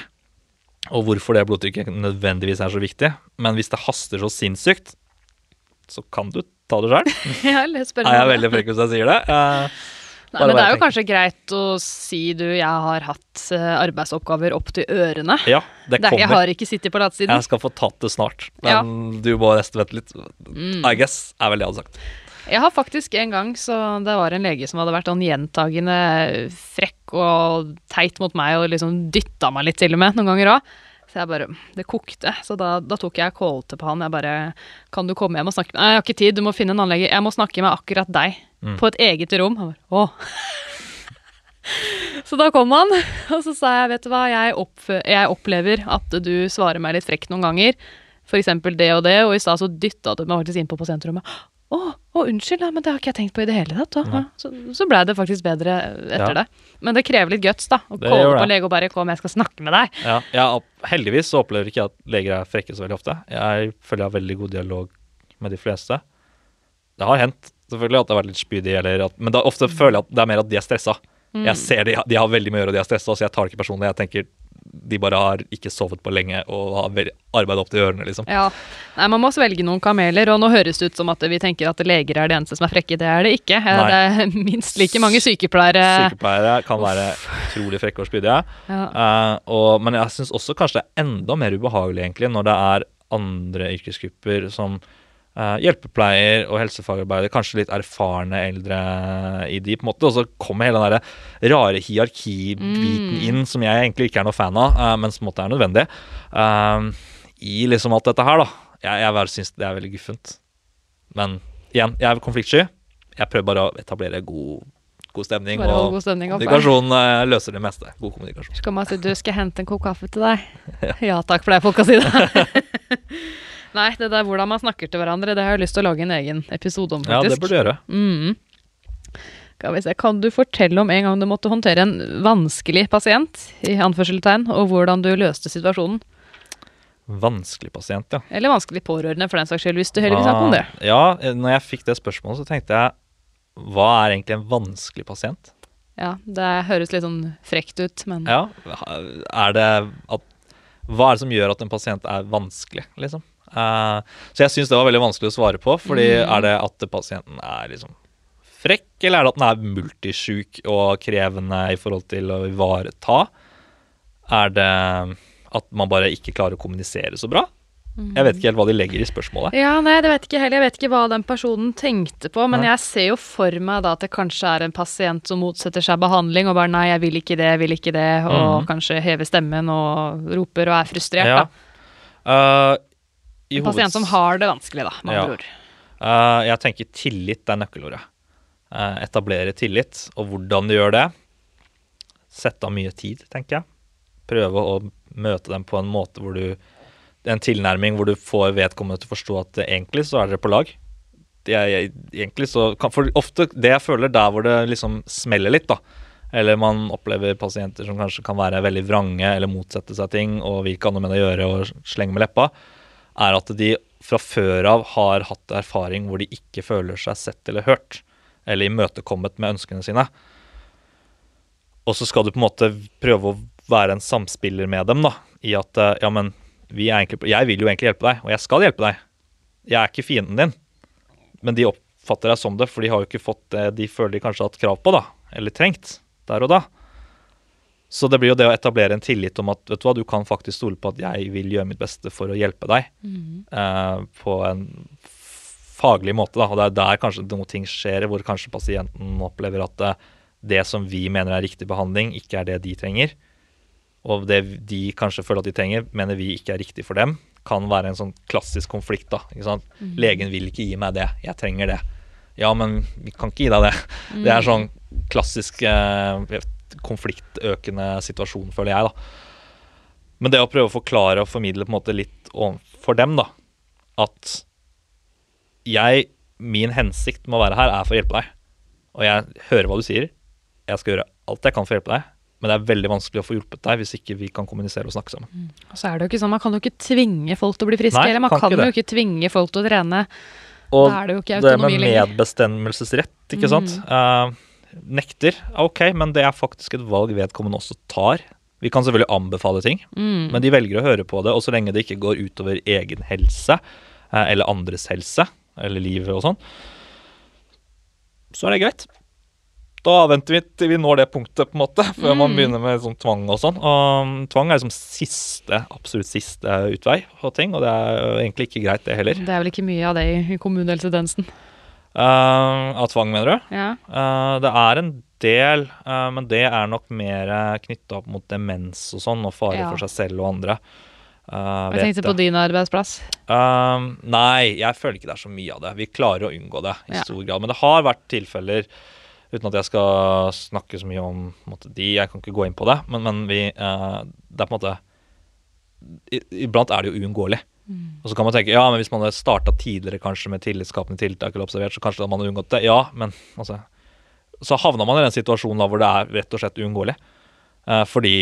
Speaker 3: og hvorfor det blodtrykket nødvendigvis er så viktig. Men hvis det haster så sinnssykt, så kan du ta det sjøl. Er jeg veldig frekk hvis jeg sier det?
Speaker 2: Nei, men det er jo kanskje greit å si du, jeg har hatt eh, arbeidsoppgaver opp til ørene.
Speaker 3: ja, det
Speaker 2: Det er, jeg har ikke sittet på latsiden.
Speaker 3: Jeg skal få tatt det snart, men
Speaker 2: Ja. Mm.
Speaker 3: du må resten vente litt. I guess er vel det jeg hadde sagt.
Speaker 2: Jeg har faktisk en gang så det var en lege som hadde vært sånn gjentagende frekk og teit mot meg og liksom dytta meg litt til og med noen ganger òg. Så jeg bare Det kokte. Så da, da tok jeg kålte på han. Jeg bare Kan du komme hjem og snakke med Nei, jeg har ikke tid, du må finne en anlegger. Jeg må snakke med akkurat deg.
Speaker 3: Mm.
Speaker 2: På et eget rom. Han bare Å. Så da kom han, og så sa jeg, vet du hva, jeg, oppf- jeg opplever at du svarer meg litt frekt noen ganger. Eksempel det og det, og i stad så dytta du meg faktisk inn på pasientrommet. Å, å, unnskyld, men det har ikke jeg tenkt på i det hele tatt. Ja, så så blei det faktisk bedre etter
Speaker 3: Ja.
Speaker 2: det. Men det krever litt guts, da. Å
Speaker 3: komme
Speaker 2: på lege og bare 'kom, jeg skal snakke med deg'.
Speaker 3: Ja, jeg, heldigvis så opplever ikke jeg at leger er frekke så veldig ofte. Jeg føler jeg har veldig god dialog med de fleste. Det har hendt selvfølgelig at det har vært litt spydig, men da ofte føler jeg at det er mer at de er stressa.
Speaker 2: Mm.
Speaker 3: Jeg ser de, de har veldig mye å gjøre, og de er stressa, så jeg tar det ikke personlig. Jeg tenker de bare har ikke sovet på lenge og har arbeid opp til ørene, liksom.
Speaker 2: Ja. Nei, man må svelge noen kameler, og nå høres det ut som at vi tenker at leger er de eneste som er frekke. Det er det ikke. Eh,
Speaker 3: Nei.
Speaker 2: Det er minst like mange sykepleiere.
Speaker 3: Sykepleiere kan være utrolig frekke og spydige.
Speaker 2: Ja.
Speaker 3: Uh, og, men jeg syns også kanskje det er enda mer ubehagelig egentlig når det er andre yrkesgrupper som eh, hjelpepleier og helsefagarbeider, kanskje litt erfarne eldre i de, på en måte, og så kommer hele den der rare hierarkibiten
Speaker 2: Mm.
Speaker 3: inn, som jeg egentlig ikke er noe fan av, uh, men som på en måte er nødvendig, Uh, i liksom alt dette her, da. Jeg, jeg syns det er veldig guffent. Men igjen, jeg er konfliktsky. Jeg prøver bare å etablere god, god stemning.
Speaker 2: Bare
Speaker 3: og
Speaker 2: god stemning oppe.
Speaker 3: Kommunikasjon eh, løser det meste. God kommunikasjon.
Speaker 2: Så kan man si du, skal hente en kopp kaffe til deg? Ja takk, pleier folk å si det. Nei, det der hvordan man snakker til hverandre, det har jeg lyst til å lage en egen episode om, faktisk.
Speaker 3: Ja, det burde du gjøre.
Speaker 2: Mm. Vi se, Kan du fortelle om en gang du måtte håndtere en vanskelig pasient, i anførselstegn, og hvordan du løste situasjonen?
Speaker 3: Vanskelig pasient, ja.
Speaker 2: Eller vanskelig pårørende, for den saks skyld, hvis du heller vil snakke om det.
Speaker 3: Ah, Ja, eh, når jeg fikk det spørsmålet, så tenkte jeg hva er egentlig en vanskelig pasient?
Speaker 2: Ja, Det høres litt sånn frekt ut, men
Speaker 3: Ja, er det at Hva er det som gjør at en pasient er vanskelig, liksom? Eh, så jeg syns det var veldig vanskelig å svare på, fordi
Speaker 2: Mm.
Speaker 3: er det at pasienten er liksom frekk, eller er det at den er multisjuk og krevende i forhold til å ivareta? Er det at man bare ikke klarer å kommunisere så bra? Jeg vet ikke helt hva de legger i spørsmålet.
Speaker 2: Ja, nei, det vet ikke heller. Jeg vet ikke hva den personen tenkte på, men
Speaker 3: Nei.
Speaker 2: jeg ser jo for meg da at det kanskje er en pasient som motsetter seg behandling og bare nei, jeg vil ikke det, jeg vil ikke det, og
Speaker 3: mm.
Speaker 2: kanskje hever stemmen og roper og er frustrert,
Speaker 3: Ja.
Speaker 2: da.
Speaker 3: I
Speaker 2: En pasient som har det vanskelig, da, med
Speaker 3: Ja.
Speaker 2: ord.
Speaker 3: Uh, jeg tenker tillit er nøkkelordet. Uh, etablere tillit, og hvordan du gjør det. Sette av mye tid, tenker jeg. Prøve å møte dem på en måte hvor du En tilnærming hvor du får vedkommende til å forstå at egentlig så er dere på lag. Er, jeg, egentlig så kan, For ofte det jeg føler der hvor det liksom smeller litt, da. Eller man opplever pasienter som kanskje kan være veldig vrange eller motsette seg ting og vi ha noe med det å gjøre og slenge med leppa, er at de fra før av har hatt erfaring hvor de ikke føler seg sett eller hørt, eller imøtekommet med ønskene sine. Og så skal du på en måte prøve å være en samspiller med dem, da, i at eh, ja, men egentlig, jeg vil jo egentlig hjelpe deg, og jeg skal hjelpe deg. Jeg er ikke fienden din. Men de oppfatter deg som det, for de har jo ikke fått det de føler de kanskje har hatt krav på, da, eller trengt, der og da. Så det blir jo det å etablere en tillit om at vet du hva, du kan faktisk stole på at jeg vil gjøre mitt beste for å hjelpe deg eh, på en faglig måte. Da. Og det er der kanskje noen ting skjer, hvor kanskje pasienten opplever at eh, det som vi mener er riktig behandling, ikke er det de trenger. Og det de kanskje føler at de trenger, mener vi ikke er riktig for dem. Kan være en sånn klassisk konflikt. da, ikke sant? Legen vil ikke gi meg det, jeg trenger det. Ja, men vi kan ikke gi deg det. Det er sånn klassisk eh, konfliktøkende situasjon, føler jeg, da. Men det å prøve å forklare og formidle på en måte litt overfor dem, da, at jeg Min hensikt med å være her er for å hjelpe deg. Og jeg hører hva du sier. Jeg skal gjøre alt jeg kan for å hjelpe deg. Men det er veldig vanskelig å få hjulpet deg hvis ikke vi kan kommunisere og snakke sammen.
Speaker 2: Og så er det jo ikke sånn, Man kan jo ikke tvinge folk til å bli friske.
Speaker 3: Nei,
Speaker 2: eller man
Speaker 3: kan
Speaker 2: kan, jo ikke tvinge folk til å trene.
Speaker 3: Og
Speaker 2: Da er det jo ikke
Speaker 3: det med medbestemmelsesrett, ikke sant. Eh, nekter, ok, men det er faktisk et valg vedkommende også tar. Vi kan selvfølgelig anbefale ting,
Speaker 2: Mm.
Speaker 3: men de velger å høre på det. Og så lenge det ikke går utover egen helse eh, eller andres helse eller livet og sånn, så er det greit. Da avventer vi til vi når det punktet, på en måte, før man
Speaker 2: Mm.
Speaker 3: begynner med sånn tvang og sånn. Og tvang er liksom siste, absolutt siste utvei på ting, og det er egentlig ikke greit, det heller.
Speaker 2: Det er vel ikke mye av det i- i kommunehelsetjenesten.
Speaker 3: Eh, av tvang, mener du?
Speaker 2: Ja.
Speaker 3: Uh, det er en del, uh, men det er nok mer knytta opp mot demens og sånn, og fare
Speaker 2: Ja.
Speaker 3: for seg selv og andre. Uh,
Speaker 2: Jeg tenkte på din arbeidsplass.
Speaker 3: Nei, jeg føler ikke det er så mye av det. Vi klarer å unngå det i
Speaker 2: Ja.
Speaker 3: stor grad. Men det har vært tilfeller, uten at jeg skal snakke så mye om måte, de, jeg kan ikke gå inn på det, men, men vi Det er på en måte Iblant er det jo uunngåelig. Og så kan man tenke ja, men hvis man hadde starta tidligere kanskje med tillitsskapende tiltak, eller observert, så kanskje hadde man unngått det. Ja, men altså Så havna man i den situasjonen da hvor det er rett og slett uunngåelig. Eh, fordi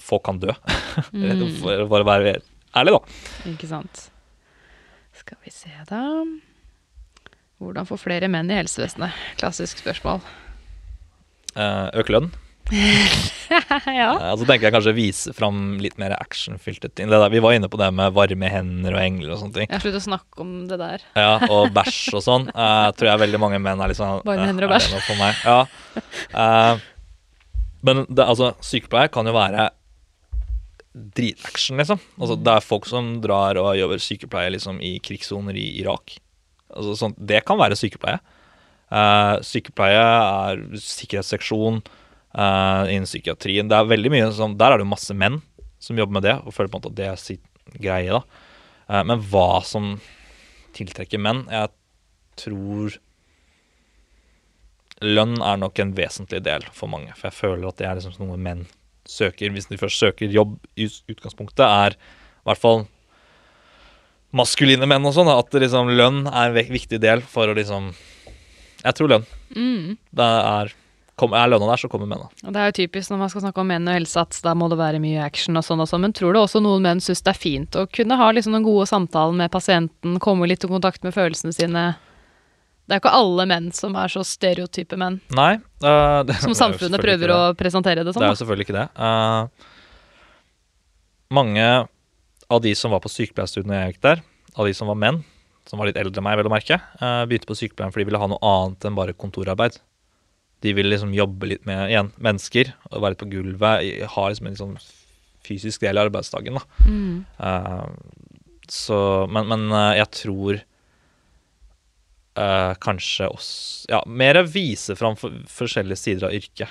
Speaker 3: folk kan dø. for, for å være ærlig, da.
Speaker 2: Ikke sant. Skal vi se, da. Hvordan få flere menn i helsevesenet? Klassisk spørsmål.
Speaker 3: Eh, øke lønn.
Speaker 2: ja.
Speaker 3: Eh, så tenker jeg kanskje vise fram litt mer actionfylte ting. Det der, vi var inne på det med varme hender og engler og sånne ting.
Speaker 2: Jeg slutter å snakke om det der.
Speaker 3: Ja, Og bæsj og sånn. Uh, tror jeg veldig mange menn er litt sånn
Speaker 2: Varme
Speaker 3: eh,
Speaker 2: hender og
Speaker 3: meg? Ja. Uh, men det, altså, sykepleier kan jo være dritaction, liksom. Altså, det er folk som drar og jobber sykepleie liksom, i krigssoner i Irak. Altså, sånn, det kan være sykepleie. Uh, sykepleie er sikkerhetsseksjon innen psykiatrien. Det er veldig mye sånn, Der er det jo masse menn som jobber med det, og føler på en måte at det er sitt greie. da. Eh, men hva som tiltrekker menn Jeg tror lønn er nok en vesentlig del for mange. For jeg føler at det er liksom noe menn søker. Hvis de først søker jobb i utgangspunktet, er i hvert fall maskuline menn og sånn. At liksom lønn er en viktig del for å liksom Jeg tror lønn.
Speaker 2: Mm.
Speaker 3: Det er, kom, er lønna der, så kommer mennene.
Speaker 2: Og det er jo typisk når man skal snakke om menn og helse, at da må det være mye action og sånn og sånn. Men tror du også noen menn syns det er fint å kunne ha liksom noen gode samtaler med pasienten, komme litt i kontakt med følelsene sine? Det er ikke alle menn som er så stereotype menn,
Speaker 3: Nei. Uh, det,
Speaker 2: som samfunnet prøver å
Speaker 3: det.
Speaker 2: presentere det
Speaker 3: Det er jo selvfølgelig ikke det. Uh, mange av de som var på sykepleierstudiet når jeg gikk der, av de som var menn, som var litt eldre enn meg, vel å merke, uh, begynte på sykepleien fordi de ville ha noe annet enn bare kontorarbeid. De vil liksom jobbe litt med igjen, mennesker, og være litt på gulvet, ha liksom en liksom fysisk del av arbeidsdagen. da.
Speaker 2: Mm.
Speaker 3: Uh, så, men, men uh, jeg tror uh, kanskje oss Ja, mer vise fram for, forskjellige sider av yrket.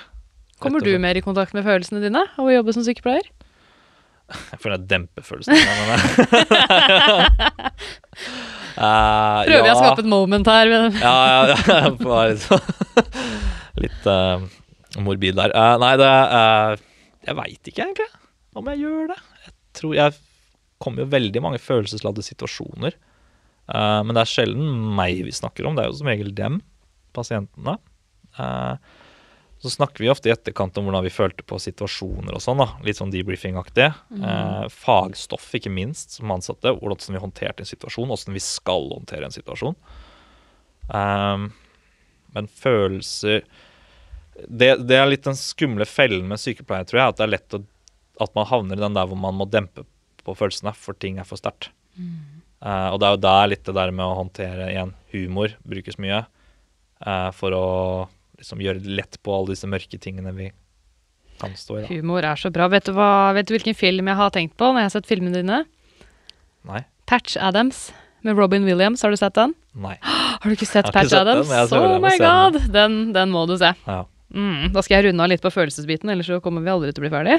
Speaker 2: Kommer du mer i kontakt med følelsene dine av å jobbe som sykepleier?
Speaker 3: Jeg føler jeg demper følelsene mine.
Speaker 2: Prøver jeg å skape et moment her?
Speaker 3: Ja, ja, ja. Litt uh, morbid der. Uh, nei, det eh, Jeg veit ikke egentlig om jeg gjør det. Jeg tror jeg kommer jo veldig mange følelsesladde situasjoner. Men det er sjelden meg vi snakker om. Det er jo som regel dem, pasientene. Så snakker vi ofte i etterkant om hvordan vi følte på situasjoner og sånn. da, Litt sånn debriefing-aktig. Eh, fagstoff, ikke minst, som ansatte. Hvordan vi håndterte en situasjon, hvordan vi skal håndtere en situasjon. Um, men følelser det, det er litt den skumle fellen med sykepleier, tror jeg. At det er lett å, at man havner i den der hvor man må dempe på følelsene, for ting er for sterkt. Eh, og det er jo der litt det der med å håndtere igjen humor brukes mye. Uh, for å liksom gjøre det lett på alle disse mørke tingene vi kan stå i. da.
Speaker 2: Humor er så bra. Vet du, hva, vet du hvilken film jeg har tenkt på når jeg har sett filmene dine?
Speaker 3: Nei.
Speaker 2: Patch Adams med Robin Williams. Har du sett den?
Speaker 3: Nei.
Speaker 2: Har du ikke sett
Speaker 3: ikke
Speaker 2: Patch
Speaker 3: sett
Speaker 2: Adams? oh my god! Den, den må du se.
Speaker 3: Ja.
Speaker 2: Mm, da skal jeg runde av litt på følelsesbiten, ellers så kommer vi aldri til å bli ferdig.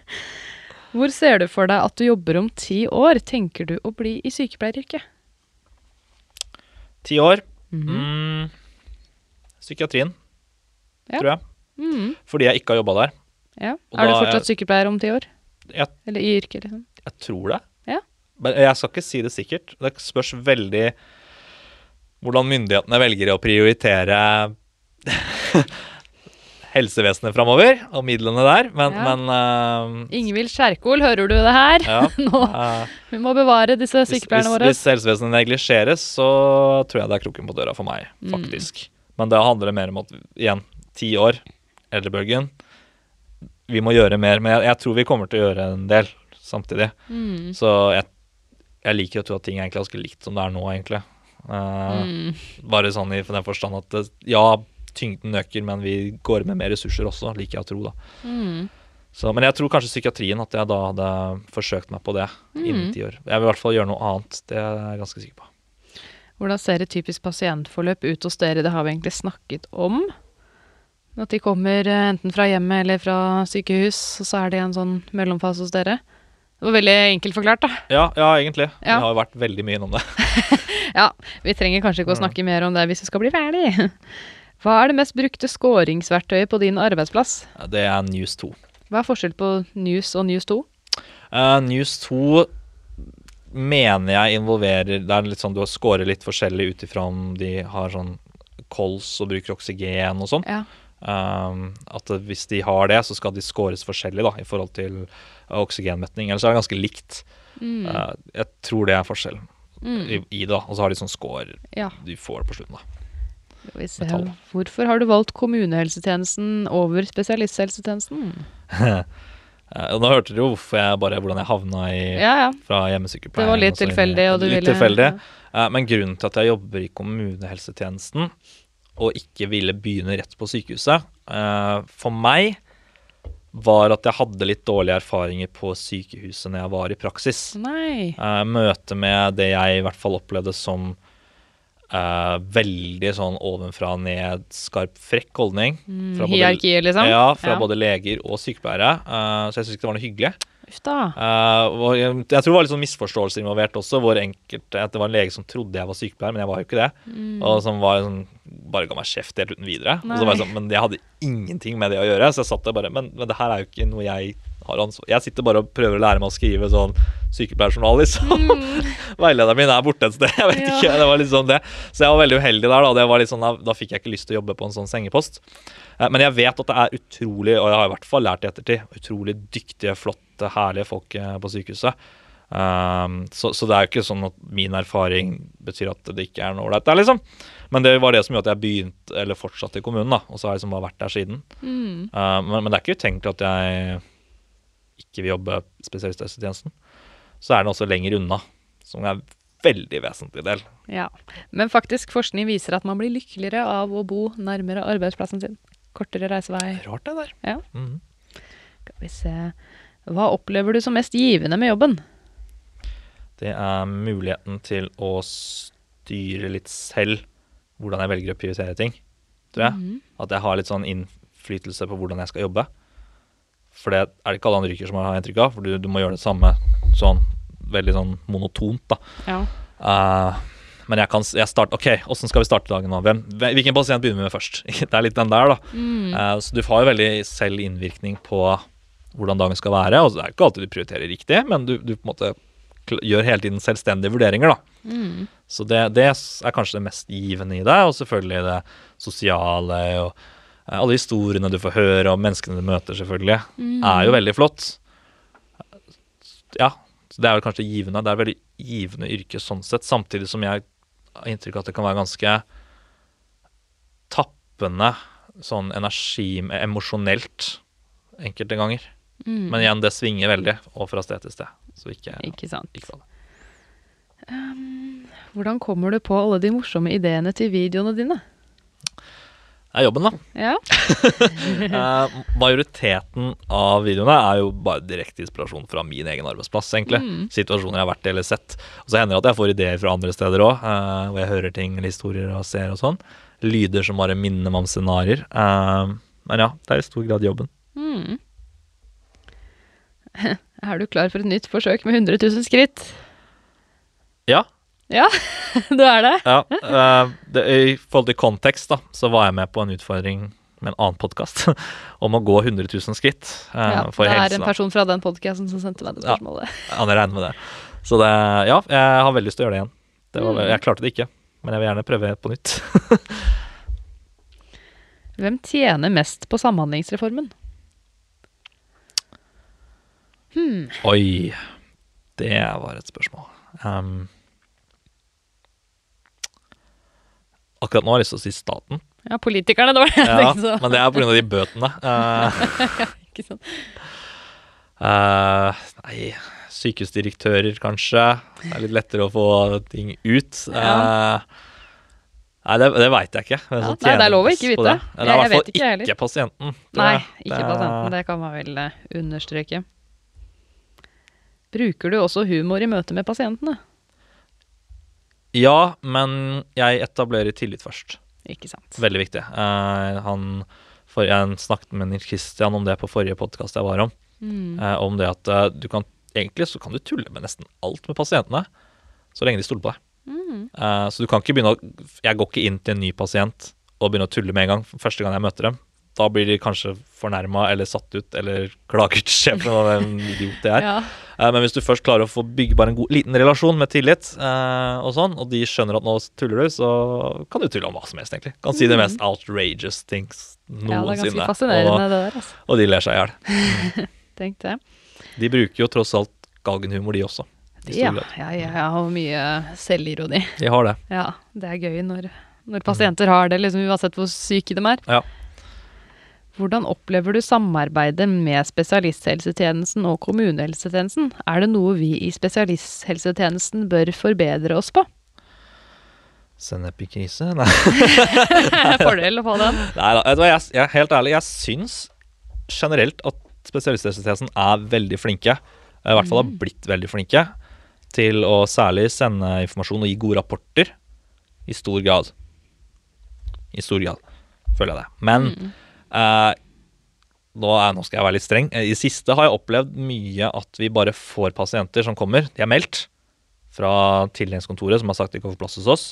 Speaker 2: Hvor ser du for deg at du jobber om ti år? Tenker du å bli i sykepleieryrket?
Speaker 3: Ti år.
Speaker 2: Mhm.
Speaker 3: Mm, psykiatrien,
Speaker 2: Ja.
Speaker 3: tror jeg.
Speaker 2: Mm,
Speaker 3: Fordi jeg ikke har jobba der.
Speaker 2: ja. Er du fortsatt jeg, sykepleier om ti år?
Speaker 3: Jeg,
Speaker 2: Eller i yrket, liksom.
Speaker 3: jeg tror det.
Speaker 2: Ja.
Speaker 3: Men jeg skal ikke si det sikkert. Det spørs veldig hvordan myndighetene velger å prioritere helsevesenet framover, og midlene der. Men,
Speaker 2: Ja.
Speaker 3: men uh,
Speaker 2: Ingvild Kjerkol, hører du det her?
Speaker 3: ja,
Speaker 2: Nå,
Speaker 3: uh,
Speaker 2: vi må bevare disse
Speaker 3: hvis, hvis,
Speaker 2: sykepleierne våre.
Speaker 3: hvis helsevesenet neglisjeres, så tror jeg det er kroken på døra for meg,
Speaker 2: Mm.
Speaker 3: faktisk. Men da handler det mer om at, igjen, ti år, eldrebølgen. Vi må gjøre mer, men jeg, jeg tror vi kommer til å gjøre en del samtidig.
Speaker 2: Mm.
Speaker 3: Så jeg, jeg liker å tro at ting er egentlig ganske likt som det er nå, egentlig. Uh,
Speaker 2: Mm.
Speaker 3: Bare sånn i den forstand at det, ja, tyngden øker, men vi går med mer ressurser også, liker jeg å tro, da.
Speaker 2: Mm.
Speaker 3: Så, men jeg tror kanskje psykiatrien at jeg da hadde forsøkt meg på det innen
Speaker 2: Mm.
Speaker 3: ti år. Jeg vil i hvert fall gjøre noe annet, det er jeg ganske sikker på.
Speaker 2: Hvordan ser et typisk pasientforløp ut hos dere? Det har vi egentlig snakket om. At de kommer eh, enten fra hjemmet eller fra sykehus, og så er det en sånn mellomfase hos dere. Det var veldig enkelt forklart, da.
Speaker 3: Ja, ja egentlig.
Speaker 2: Ja.
Speaker 3: Vi har jo vært veldig mye innom det.
Speaker 2: Ja, vi trenger kanskje ikke å snakke mer om det hvis vi skal bli ferdig. Hva er det mest brukte skåringsverktøyet på din arbeidsplass?
Speaker 3: Det er News 2.
Speaker 2: Hva er forskjell på News og News 2?
Speaker 3: Uh, News 2 mener jeg involverer Det er litt sånn du scorer litt forskjellig ut ifra om de har sånn kols og bruker oksygen og sånn.
Speaker 2: Ja.
Speaker 3: Um, at hvis de har det, så skal de scores forskjellig da, i forhold til uh, oksygenmetning. Ellers er det ganske likt.
Speaker 2: Mm.
Speaker 3: Uh, jeg tror det er forskjellen
Speaker 2: Mm.
Speaker 3: i, i det. Og så har de sånn score
Speaker 2: ja.
Speaker 3: du får på slutten. da.
Speaker 2: Skal vi se.
Speaker 3: Med tall.
Speaker 2: Hvorfor har du valgt kommunehelsetjenesten over spesialisthelsetjenesten?
Speaker 3: Nå hørte dere jo jeg bare, hvordan jeg havna i,
Speaker 2: Ja, ja.
Speaker 3: fra
Speaker 2: Det var litt
Speaker 3: inn
Speaker 2: tilfeldig, du
Speaker 3: litt
Speaker 2: ville
Speaker 3: tilfeldig.
Speaker 2: ja.
Speaker 3: Eh, Men grunnen til at jeg jobber i kommunehelsetjenesten og ikke ville begynne rett på sykehuset, eh, for meg var at jeg hadde litt dårlige erfaringer på sykehuset når jeg var i praksis.
Speaker 2: Nei.
Speaker 3: Eh, Møte med det jeg i hvert fall opplevde som eh, veldig sånn ovenfra og ned, skarp, frekk holdning.
Speaker 2: Mm,
Speaker 3: både-
Speaker 2: Hierarkiet, liksom?
Speaker 3: Ja, fra
Speaker 2: Ja.
Speaker 3: både leger og sykepleiere. Uh, så jeg syns ikke det var noe hyggelig. Og jeg, jeg tror det var litt sånn misforståelser involvert også, hvor enkelt, at det var en lege som trodde jeg var sykepleier, men jeg var jo ikke det.
Speaker 2: Mm.
Speaker 3: Og som var sånn, bare ga meg kjeft helt uten videre. Og så var jeg sånn, men jeg hadde ingenting med det å gjøre, så jeg satt der bare Men, men det her er jo ikke noe jeg Jeg sitter bare og prøver å lære meg å skrive sånn sykepleierjournal, liksom. Veilederen min er borte et sted, jeg vet
Speaker 2: Mm. Ja.
Speaker 3: ikke. Det var sånn det. Så jeg var veldig uheldig der, da. Det var litt sånn, da, fikk jeg ikke lyst til å jobbe på en sånn sengepost. Eh, Men jeg vet at det er utrolig, og jeg har i hvert fall lært i ettertid, utrolig dyktige, flotte, herlige folk eh, på sykehuset. Um, så, så det er jo ikke sånn at min erfaring betyr at det ikke er noe ålreit der, liksom. Men det var det som gjorde at jeg begynte, eller fortsatte i kommunen, da. Og så har jeg liksom bare vært der siden.
Speaker 2: Mm.
Speaker 3: Uh, men, men det er ikke utenkelig at jeg ikke vil jobbe i spesialisthelsetjenesten. Så er den også lenger unna, som er en veldig vesentlig del.
Speaker 2: Ja. Men faktisk, forskning viser at man blir lykkeligere av å bo nærmere arbeidsplassen sin. Kortere reisevei.
Speaker 3: Rart det der.
Speaker 2: Ja.
Speaker 3: Mhm.
Speaker 2: Skal vi se. Hva opplever du som mest givende med jobben?
Speaker 3: Det er muligheten til å styre litt selv hvordan jeg velger å prioritere ting, tror jeg.
Speaker 2: Mhm.
Speaker 3: At jeg har litt sånn innflytelse på hvordan jeg skal jobbe. For det er det ikke alle andre ryker som har inntrykk av, for du, du må gjøre det samme sånn veldig sånn monotont, da.
Speaker 2: Ja.
Speaker 3: Uh, men jeg kan jeg start, Ok, åssen skal vi starte dagen nå? Hvem, hvilken pasient begynner vi med først? Det er litt den der, da.
Speaker 2: Mm.
Speaker 3: Uh, så du har jo veldig selv innvirkning på hvordan dagen skal være. Og det er ikke alltid du prioriterer riktig, men du, du på en måte gjør hele tiden selvstendige vurderinger, da.
Speaker 2: Mm.
Speaker 3: Så det, det er kanskje det mest givende i det, og selvfølgelig det sosiale og alle historiene du får høre, og menneskene du møter, selvfølgelig, er jo veldig flott. Ja, det er vel kanskje givende. Det er et veldig givende yrke sånn sett, samtidig som jeg har inntrykk av at det kan være ganske tappende sånn energi emosjonelt enkelte ganger.
Speaker 2: Mm.
Speaker 3: Men igjen, det svinger veldig, og fra sted til sted. Så ikke,
Speaker 2: Ikke sant.
Speaker 3: ikke det.
Speaker 2: Hvordan kommer du på alle de morsomme ideene til videoene dine?
Speaker 3: Er jobben, da.
Speaker 2: Ja.
Speaker 3: Eh, majoriteten av videoene er jo bare direkte inspirasjon fra min egen arbeidsplass, egentlig.
Speaker 2: Mm.
Speaker 3: Situasjoner jeg har vært i eller sett. Og så hender det at jeg får ideer fra andre steder òg, hvor jeg hører ting eller historier og ser og sånn. Lyder som bare minner meg om scenarioer. Eh, men ja, det er i stor grad jobben.
Speaker 2: Mm. Er du klar for et nytt forsøk med 100 000 skritt?
Speaker 3: Ja.
Speaker 2: Ja, du er det?
Speaker 3: ja uh, det, I forhold til kontekst, da, så var jeg med på en utfordring med en annen podkast om å gå 100 000 skritt uh,
Speaker 2: Ja,
Speaker 3: for
Speaker 2: det er
Speaker 3: helse.
Speaker 2: en person fra den podkasten som sendte meg det spørsmålet.
Speaker 3: Ja, jeg regner med det. Så det, ja, jeg har veldig lyst til å gjøre det igjen. Det var,
Speaker 2: Mm.
Speaker 3: Jeg klarte det ikke, men jeg vil gjerne prøve på nytt.
Speaker 2: Hvem tjener mest på Samhandlingsreformen?
Speaker 3: Oi, det var et spørsmål. Um, akkurat nå har jeg lyst til å si staten,
Speaker 2: Ja, politikerne, det var det jeg
Speaker 3: ja,
Speaker 2: tenkte. så.
Speaker 3: men det er pga. de bøtene. Uh,
Speaker 2: Ikke sant?
Speaker 3: uh, nei, sykehusdirektører, kanskje. Det er litt lettere å få ting ut. Uh, nei, det, det veit jeg ikke.
Speaker 2: Ja, nei, det er lov å ikke vite.
Speaker 3: Det. Det er i hvert fall
Speaker 2: vet ikke,
Speaker 3: ikke pasienten.
Speaker 2: Nei, ikke
Speaker 3: Det-
Speaker 2: pasienten. Det kan man vel eh, understreke. Bruker du også humor i møte med pasientene?
Speaker 3: Ja, men jeg etablerer tillit først.
Speaker 2: Ikke sant.
Speaker 3: Veldig viktig. Uh, han, for, jeg snakket med Nils Christian om det på forrige podkast jeg var om.
Speaker 2: Mm.
Speaker 3: Uh, om det at uh, du kan egentlig så kan du tulle med nesten alt med pasientene, så lenge de stoler på deg.
Speaker 2: Mm.
Speaker 3: Så du kan ikke begynne å Jeg går ikke inn til en ny pasient og begynner å tulle med en gang første gang jeg møter dem. Da blir de kanskje fornærma eller satt ut eller klager til sjefen om en idiot det er.
Speaker 2: Ja.
Speaker 3: Eh, Men hvis du først klarer å få bygge bare en god, liten relasjon med tillit, eh, og sånn, og de skjønner at nå tuller du, så kan du tulle om hva som helst, egentlig. Kan si det mest outrageous things
Speaker 2: noensinne. ja, det er ganske fascinerende,
Speaker 3: og,
Speaker 2: det der. Altså.
Speaker 3: og de ler seg i hjel.
Speaker 2: Tenk det.
Speaker 3: De bruker jo tross alt galgenhumor, de også.
Speaker 2: Ja, ja, ja, og mye selvironi.
Speaker 3: De har det.
Speaker 2: Ja, det er gøy når, når pasienter har det, liksom, uansett hvor syke de er.
Speaker 3: Ja.
Speaker 2: Hvordan opplever du samarbeidet med spesialisthelsetjenesten og kommunehelsetjenesten? Er det noe vi i spesialisthelsetjenesten bør forbedre oss på?
Speaker 3: Sennep-krise? Nei.
Speaker 2: Fordel å få den.
Speaker 3: Nei da, vet du hva, jeg, jeg, helt ærlig, jeg syns generelt at spesialisthelsetjenesten er veldig flinke, i hvert fall har blitt veldig flinke, til å særlig sende informasjon og gi gode rapporter, i stor grad. I stor grad, føler jeg det. Men eh, nå, er, nå skal jeg være litt streng. Eh, I siste har jeg opplevd mye at vi bare får pasienter som kommer, de er meldt fra tildelingskontoret som har sagt de kan få plass hos oss.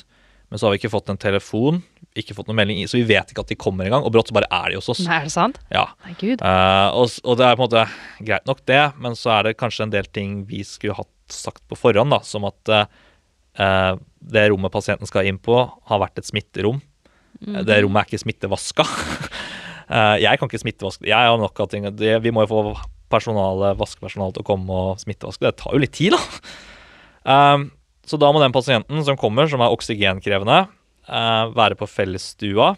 Speaker 3: Men så har vi ikke fått en telefon, ikke fått noen melding, så vi vet ikke at de kommer engang. Og brått så bare er de hos oss.
Speaker 2: Nei, er det sant?
Speaker 3: Ja.
Speaker 2: Nei, gud.
Speaker 3: Eh, og, og det er på en måte greit nok, det, men så er det kanskje en del ting vi skulle hatt sagt på forhånd, da, som at eh, eh, det rommet pasienten skal inn på, har vært et smitterom. Mm. Det rommet er ikke smittevaska. Eh, jeg kan ikke smittevaske Jeg har nok av ting Vi må jo få personale, vaskepersonale til å komme og smittevaske. Det tar jo litt tid, da. Um, så da må den pasienten som kommer, som er oksygenkrevende, eh, være på fellesstua.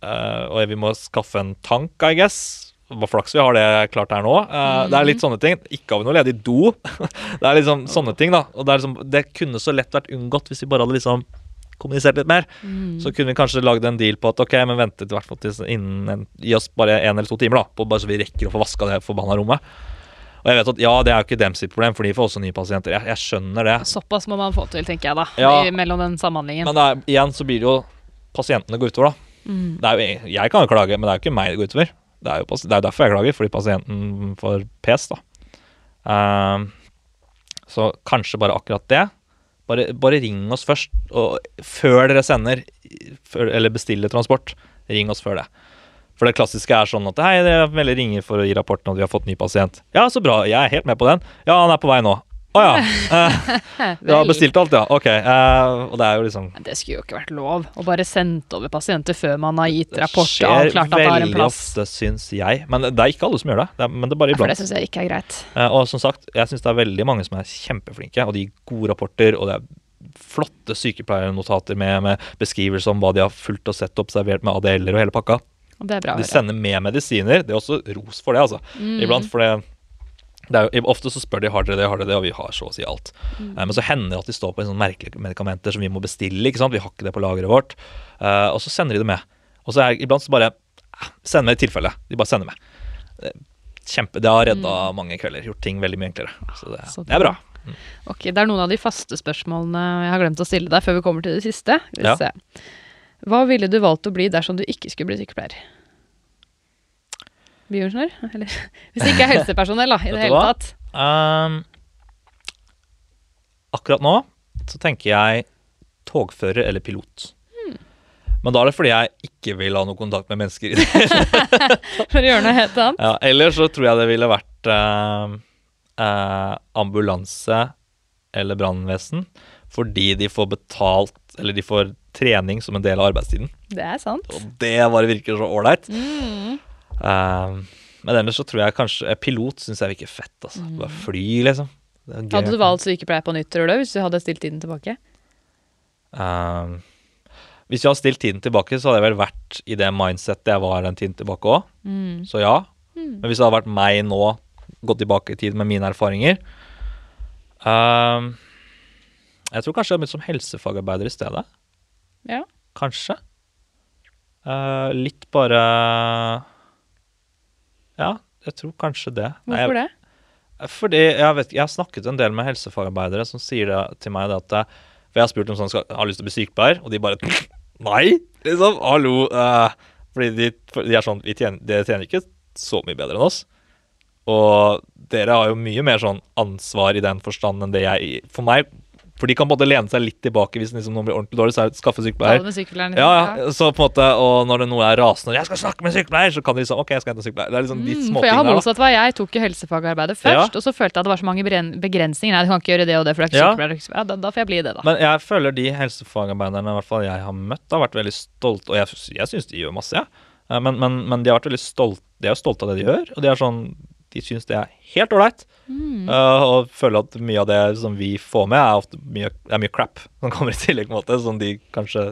Speaker 3: Eh, og vi må skaffe en tank, I guess. Hva flaks vi har det klart her nå. Eh, Det er litt sånne ting. Ikke har vi noe ledig do. det er liksom sånne ting, da. Og det, liksom, det kunne så lett vært unngått hvis vi bare hadde liksom kommunisert litt mer. Så kunne vi kanskje lagd en deal på at ok, men vente til hvert fall til innen en, Gi oss bare en eller to timer, da, på bare så vi rekker å få vaska det forbanna rommet. Og jeg vet at ja, det er jo ikke dem sitt problem, for de får også nye pasienter. Jeg, jeg skjønner det.
Speaker 2: Såpass må man få til, tenker jeg da.
Speaker 3: Ja.
Speaker 2: I, mellom den samhandlingen.
Speaker 3: Men er, igjen så blir det jo pasientene går utover, da. Det er jo, jeg kan jo klage, men det er jo ikke meg det går utover. Det er jo, det er derfor jeg klager, fordi pasienten får pes, da. Um, så kanskje bare akkurat det. Bare, bare ring oss først, før dere sender, før, eller bestiller transport, ring oss før det. For det klassiske er sånn at hei, det melder ringer for å gi rapporten at vi har fått ny pasient. Ja, så bra, jeg er helt med på den. Ja, han er på vei nå. Å ja. Eh, du har bestilt alt, ja. Ok. eh, og det er jo liksom
Speaker 2: Det skulle jo ikke vært lov å bare sende over pasienter før man har gitt rapport og
Speaker 3: skjer
Speaker 2: avklart at det en
Speaker 3: veldig
Speaker 2: plass.
Speaker 3: ofte, syns jeg. Men det er ikke alle som gjør det. det er, men det er bare
Speaker 2: Ja, for det syns jeg ikke er greit.
Speaker 3: Eh, og som sagt, jeg syns det er veldig mange som er kjempeflinke, og de gir gode rapporter, og det er flotte sykepleiernotater med, med beskrivelse om hva de har fulgt og sett observert med ADL-er og hele pakka.
Speaker 2: Og det er bra å
Speaker 3: De sender med medisiner. Det er også ros for det, altså.
Speaker 2: Mm.
Speaker 3: Iblant, for det, jo, Ofte så spør de har dere det, har dere det, og vi har så å si alt.
Speaker 2: Mm.
Speaker 3: Eh, men så hender det at de står på en sånn merkelige medikamenter som vi må bestille. ikke sant? Vi har ikke det på lageret vårt. Eh, og så sender de det med. Og så er iblant så bare eh, Send med i tilfelle. De bare sender med. Kjempe, Det har redda mange kvelder. Gjort ting veldig mye enklere. Så det,
Speaker 2: Mm. Så
Speaker 3: det er bra.
Speaker 2: Ok, Det er noen av de faste spørsmålene jeg har glemt å stille deg før vi kommer til det siste. Vi
Speaker 3: Ja.
Speaker 2: Hva ville du valgt å bli dersom du ikke skulle bli sykepleier? Bioingeniør? Eller hvis det ikke er helsepersonell, da, i det hele tatt.
Speaker 3: Um, akkurat nå så tenker jeg togfører eller pilot. Men da er det fordi jeg ikke vil ha noe kontakt med mennesker.
Speaker 2: For å gjøre noe helt annet.
Speaker 3: ja, Eller så tror jeg det ville vært uh, uh, ambulanse eller brannvesen. Fordi de får betalt, eller de får trening som en del av arbeidstiden.
Speaker 2: Det er sant.
Speaker 3: Og det bare virker så ålreit.
Speaker 2: Mm.
Speaker 3: Eh, men ellers så tror jeg kanskje eh, Pilot syns jeg virker fett. altså. Bare fly, liksom.
Speaker 2: Mm. Hadde du valgt sykepleier på nytt, tror du, hvis du hadde stilt tiden tilbake?
Speaker 3: Um, hvis jeg hadde stilt tiden tilbake, så hadde jeg vel vært i det mindsettet jeg var den tiden tilbake òg.
Speaker 2: Mm.
Speaker 3: Så ja. Men hvis det hadde vært meg nå, gått tilbake i tid med mine erfaringer um, Jeg tror kanskje jeg hadde begynt som helsefagarbeider i stedet.
Speaker 2: Ja.
Speaker 3: Kanskje. Uh, litt bare Ja, jeg tror kanskje det. Nei,
Speaker 2: Hvorfor det?
Speaker 3: jeg, fordi jeg, vet, jeg har snakket en del med helsefagarbeidere som sier det til meg det at jeg, For jeg har spurt om sånn skal, har lyst til å bli sykepleier, og de bare Nei! Liksom, hallo. Uh, fordi de, de er sånn vi tjener, Dere tjener ikke så mye bedre enn oss. Og dere har jo mye mer sånn ansvar i den forstand enn det jeg For meg For de kan på en måte lene seg litt tilbake hvis liksom, noen blir ordentlig dårlig, så er det skaffe sykepleier.
Speaker 2: sykepleier.
Speaker 3: Ja, ja, så på en måte, og når det noe er rasende 'Jeg skal snakke med sykepleier', så kan de liksom OK, jeg skal hente sykepleier. Det er liksom de
Speaker 2: Mm, for jeg har motsatt vei. Jeg tok jo helsefagarbeidet først, og så følte jeg at det var så mange begrensninger. Nei, du kan ikke gjøre det og det, for det er ikke
Speaker 3: Ja.
Speaker 2: sykepleier. du er ikke sykepleier. Ja, da, da får jeg bli det, da.
Speaker 3: Men jeg føler de helsefagarbeiderne i hvert fall jeg har møtt, har vært veldig stolte. Og jeg, jeg syns de gjør masse, jeg. Ja. Men, men, men de har vært veldig stolte De er jo stolte av det de gjør, og de er sånn de syns det er helt ålreit.
Speaker 2: Mm.
Speaker 3: Uh, og føler at mye av det som vi får med, er ofte mye, er mye crap som kommer i tillegg. på en måte, som de kanskje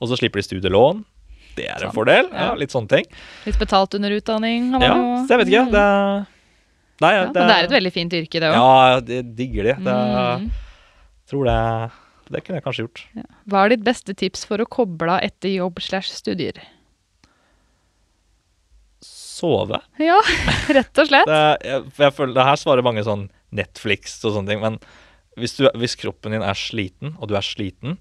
Speaker 3: Og så slipper de studielån. Det er en
Speaker 2: Sant.
Speaker 3: fordel. Ja,
Speaker 2: Ja.
Speaker 3: litt sånne ting.
Speaker 2: Litt betalt under utdanning.
Speaker 3: Ja, så jeg vet ikke.
Speaker 2: Mm.
Speaker 3: Det Nei,
Speaker 2: ja, men det er et veldig fint yrke, det òg.
Speaker 3: Ja, det digger de. Det,
Speaker 2: Mm.
Speaker 3: tror det Det kunne jeg kanskje gjort.
Speaker 2: Hva er ditt beste tips for å koble av etter jobb slash studier?
Speaker 3: Sove.
Speaker 2: Ja, rett og slett.
Speaker 3: Det, jeg, jeg føler, det her svarer mange sånn Netflix og sånne ting, men hvis, du, hvis kroppen din er sliten, og du er sliten,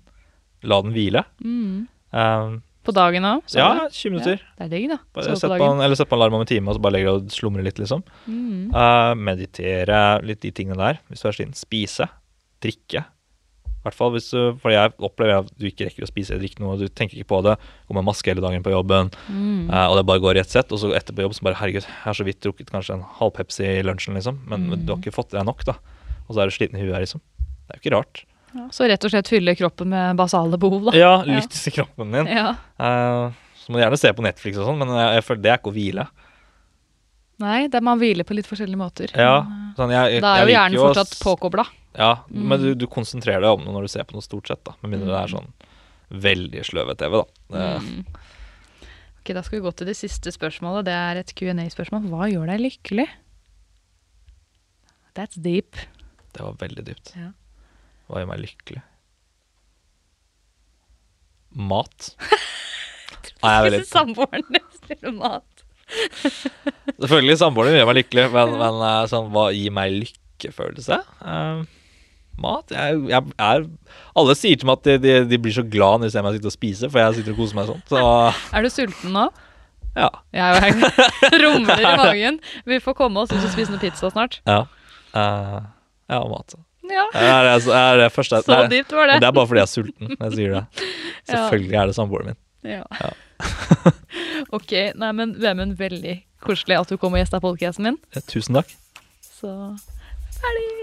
Speaker 3: la den hvile.
Speaker 2: Mm.
Speaker 3: Um,
Speaker 2: På dagen òg?
Speaker 3: ja, 20 minutter.
Speaker 2: Det er digg, da.
Speaker 3: Bare sett
Speaker 2: på
Speaker 3: på en, eller sett på alarm om en time, og så bare legger du og slumrer litt, liksom.
Speaker 2: Mm.
Speaker 3: Uh, meditere, litt de tingene der, hvis du er sliten. Spise. Drikke. I hvert fall hvis For jeg opplever at du ikke rekker å spise eller drikke noe, du tenker ikke på det. Går med maske hele dagen på jobben,
Speaker 2: Mm.
Speaker 3: uh, og det bare går i ett sett. Og så etterpå jobb så bare Herregud, jeg har så vidt drukket kanskje en halv Pepsi i lunsjen, liksom. Men
Speaker 2: Mm.
Speaker 3: du har ikke fått i deg nok, da. Og så er du sliten i huet, liksom. Det er jo ikke rart.
Speaker 2: Ja, så rett og slett fylle kroppen med basale behov, da.
Speaker 3: Ja, lytt til kroppen din.
Speaker 2: Ja.
Speaker 3: Uh, så må du gjerne se på Netflix og sånn, men jeg, jeg føler det er ikke å hvile.
Speaker 2: Nei, det er man hviler på litt forskjellige måter.
Speaker 3: Ja, sånn, jeg, jeg,
Speaker 2: Da er jo hjernen fortsatt påkobla.
Speaker 3: Ja,
Speaker 2: Mm.
Speaker 3: men du, du konsentrerer deg om det når du ser på noe stort sett, da. Med mindre det er
Speaker 2: Mm.
Speaker 3: sånn veldig sløve TV, da.
Speaker 2: Mm. Ok, Da skal vi gå til det siste spørsmålet. Det er et Q&A-spørsmål. Hva gjør deg lykkelig? That's deep.
Speaker 3: det var veldig dypt.
Speaker 2: Ja.
Speaker 3: Hva gjør meg lykkelig? Mat. Nei, jeg er ikke.
Speaker 2: Samboeren din spiller mat.
Speaker 3: Selvfølgelig, samboeren gjør meg lykkelig, men, men eh, sånn, hva gir meg lykkefølelse? Eh, mat? Jeg, jeg jeg, Alle sier til meg at de, de, de blir så glad når de ser meg sitte og spise, for jeg sitter og koser meg sånn. Så
Speaker 2: Er du sulten nå?
Speaker 3: ja.
Speaker 2: Jeg rumler i magen. Vi får komme oss ut og spise noe pizza snart.
Speaker 3: Ja, Eh, ja mat.
Speaker 2: Ja,
Speaker 3: er, er, er første,
Speaker 2: Så
Speaker 3: er-
Speaker 2: dypt var det.
Speaker 3: Det er bare fordi jeg er sulten. Jeg sier det. Selvfølgelig er det samboeren min.
Speaker 2: Ja. ok, nei, men Vemund, veldig koselig at du kom og gjesta podkasten min.
Speaker 3: Eh, Tusen takk.
Speaker 2: Så ferdig!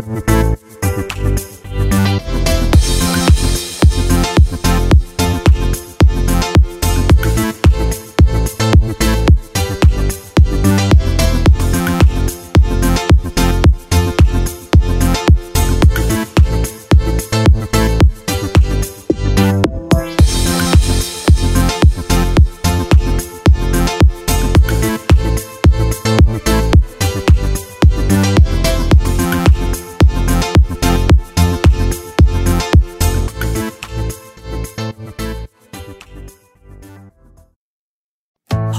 Speaker 4: Thank you.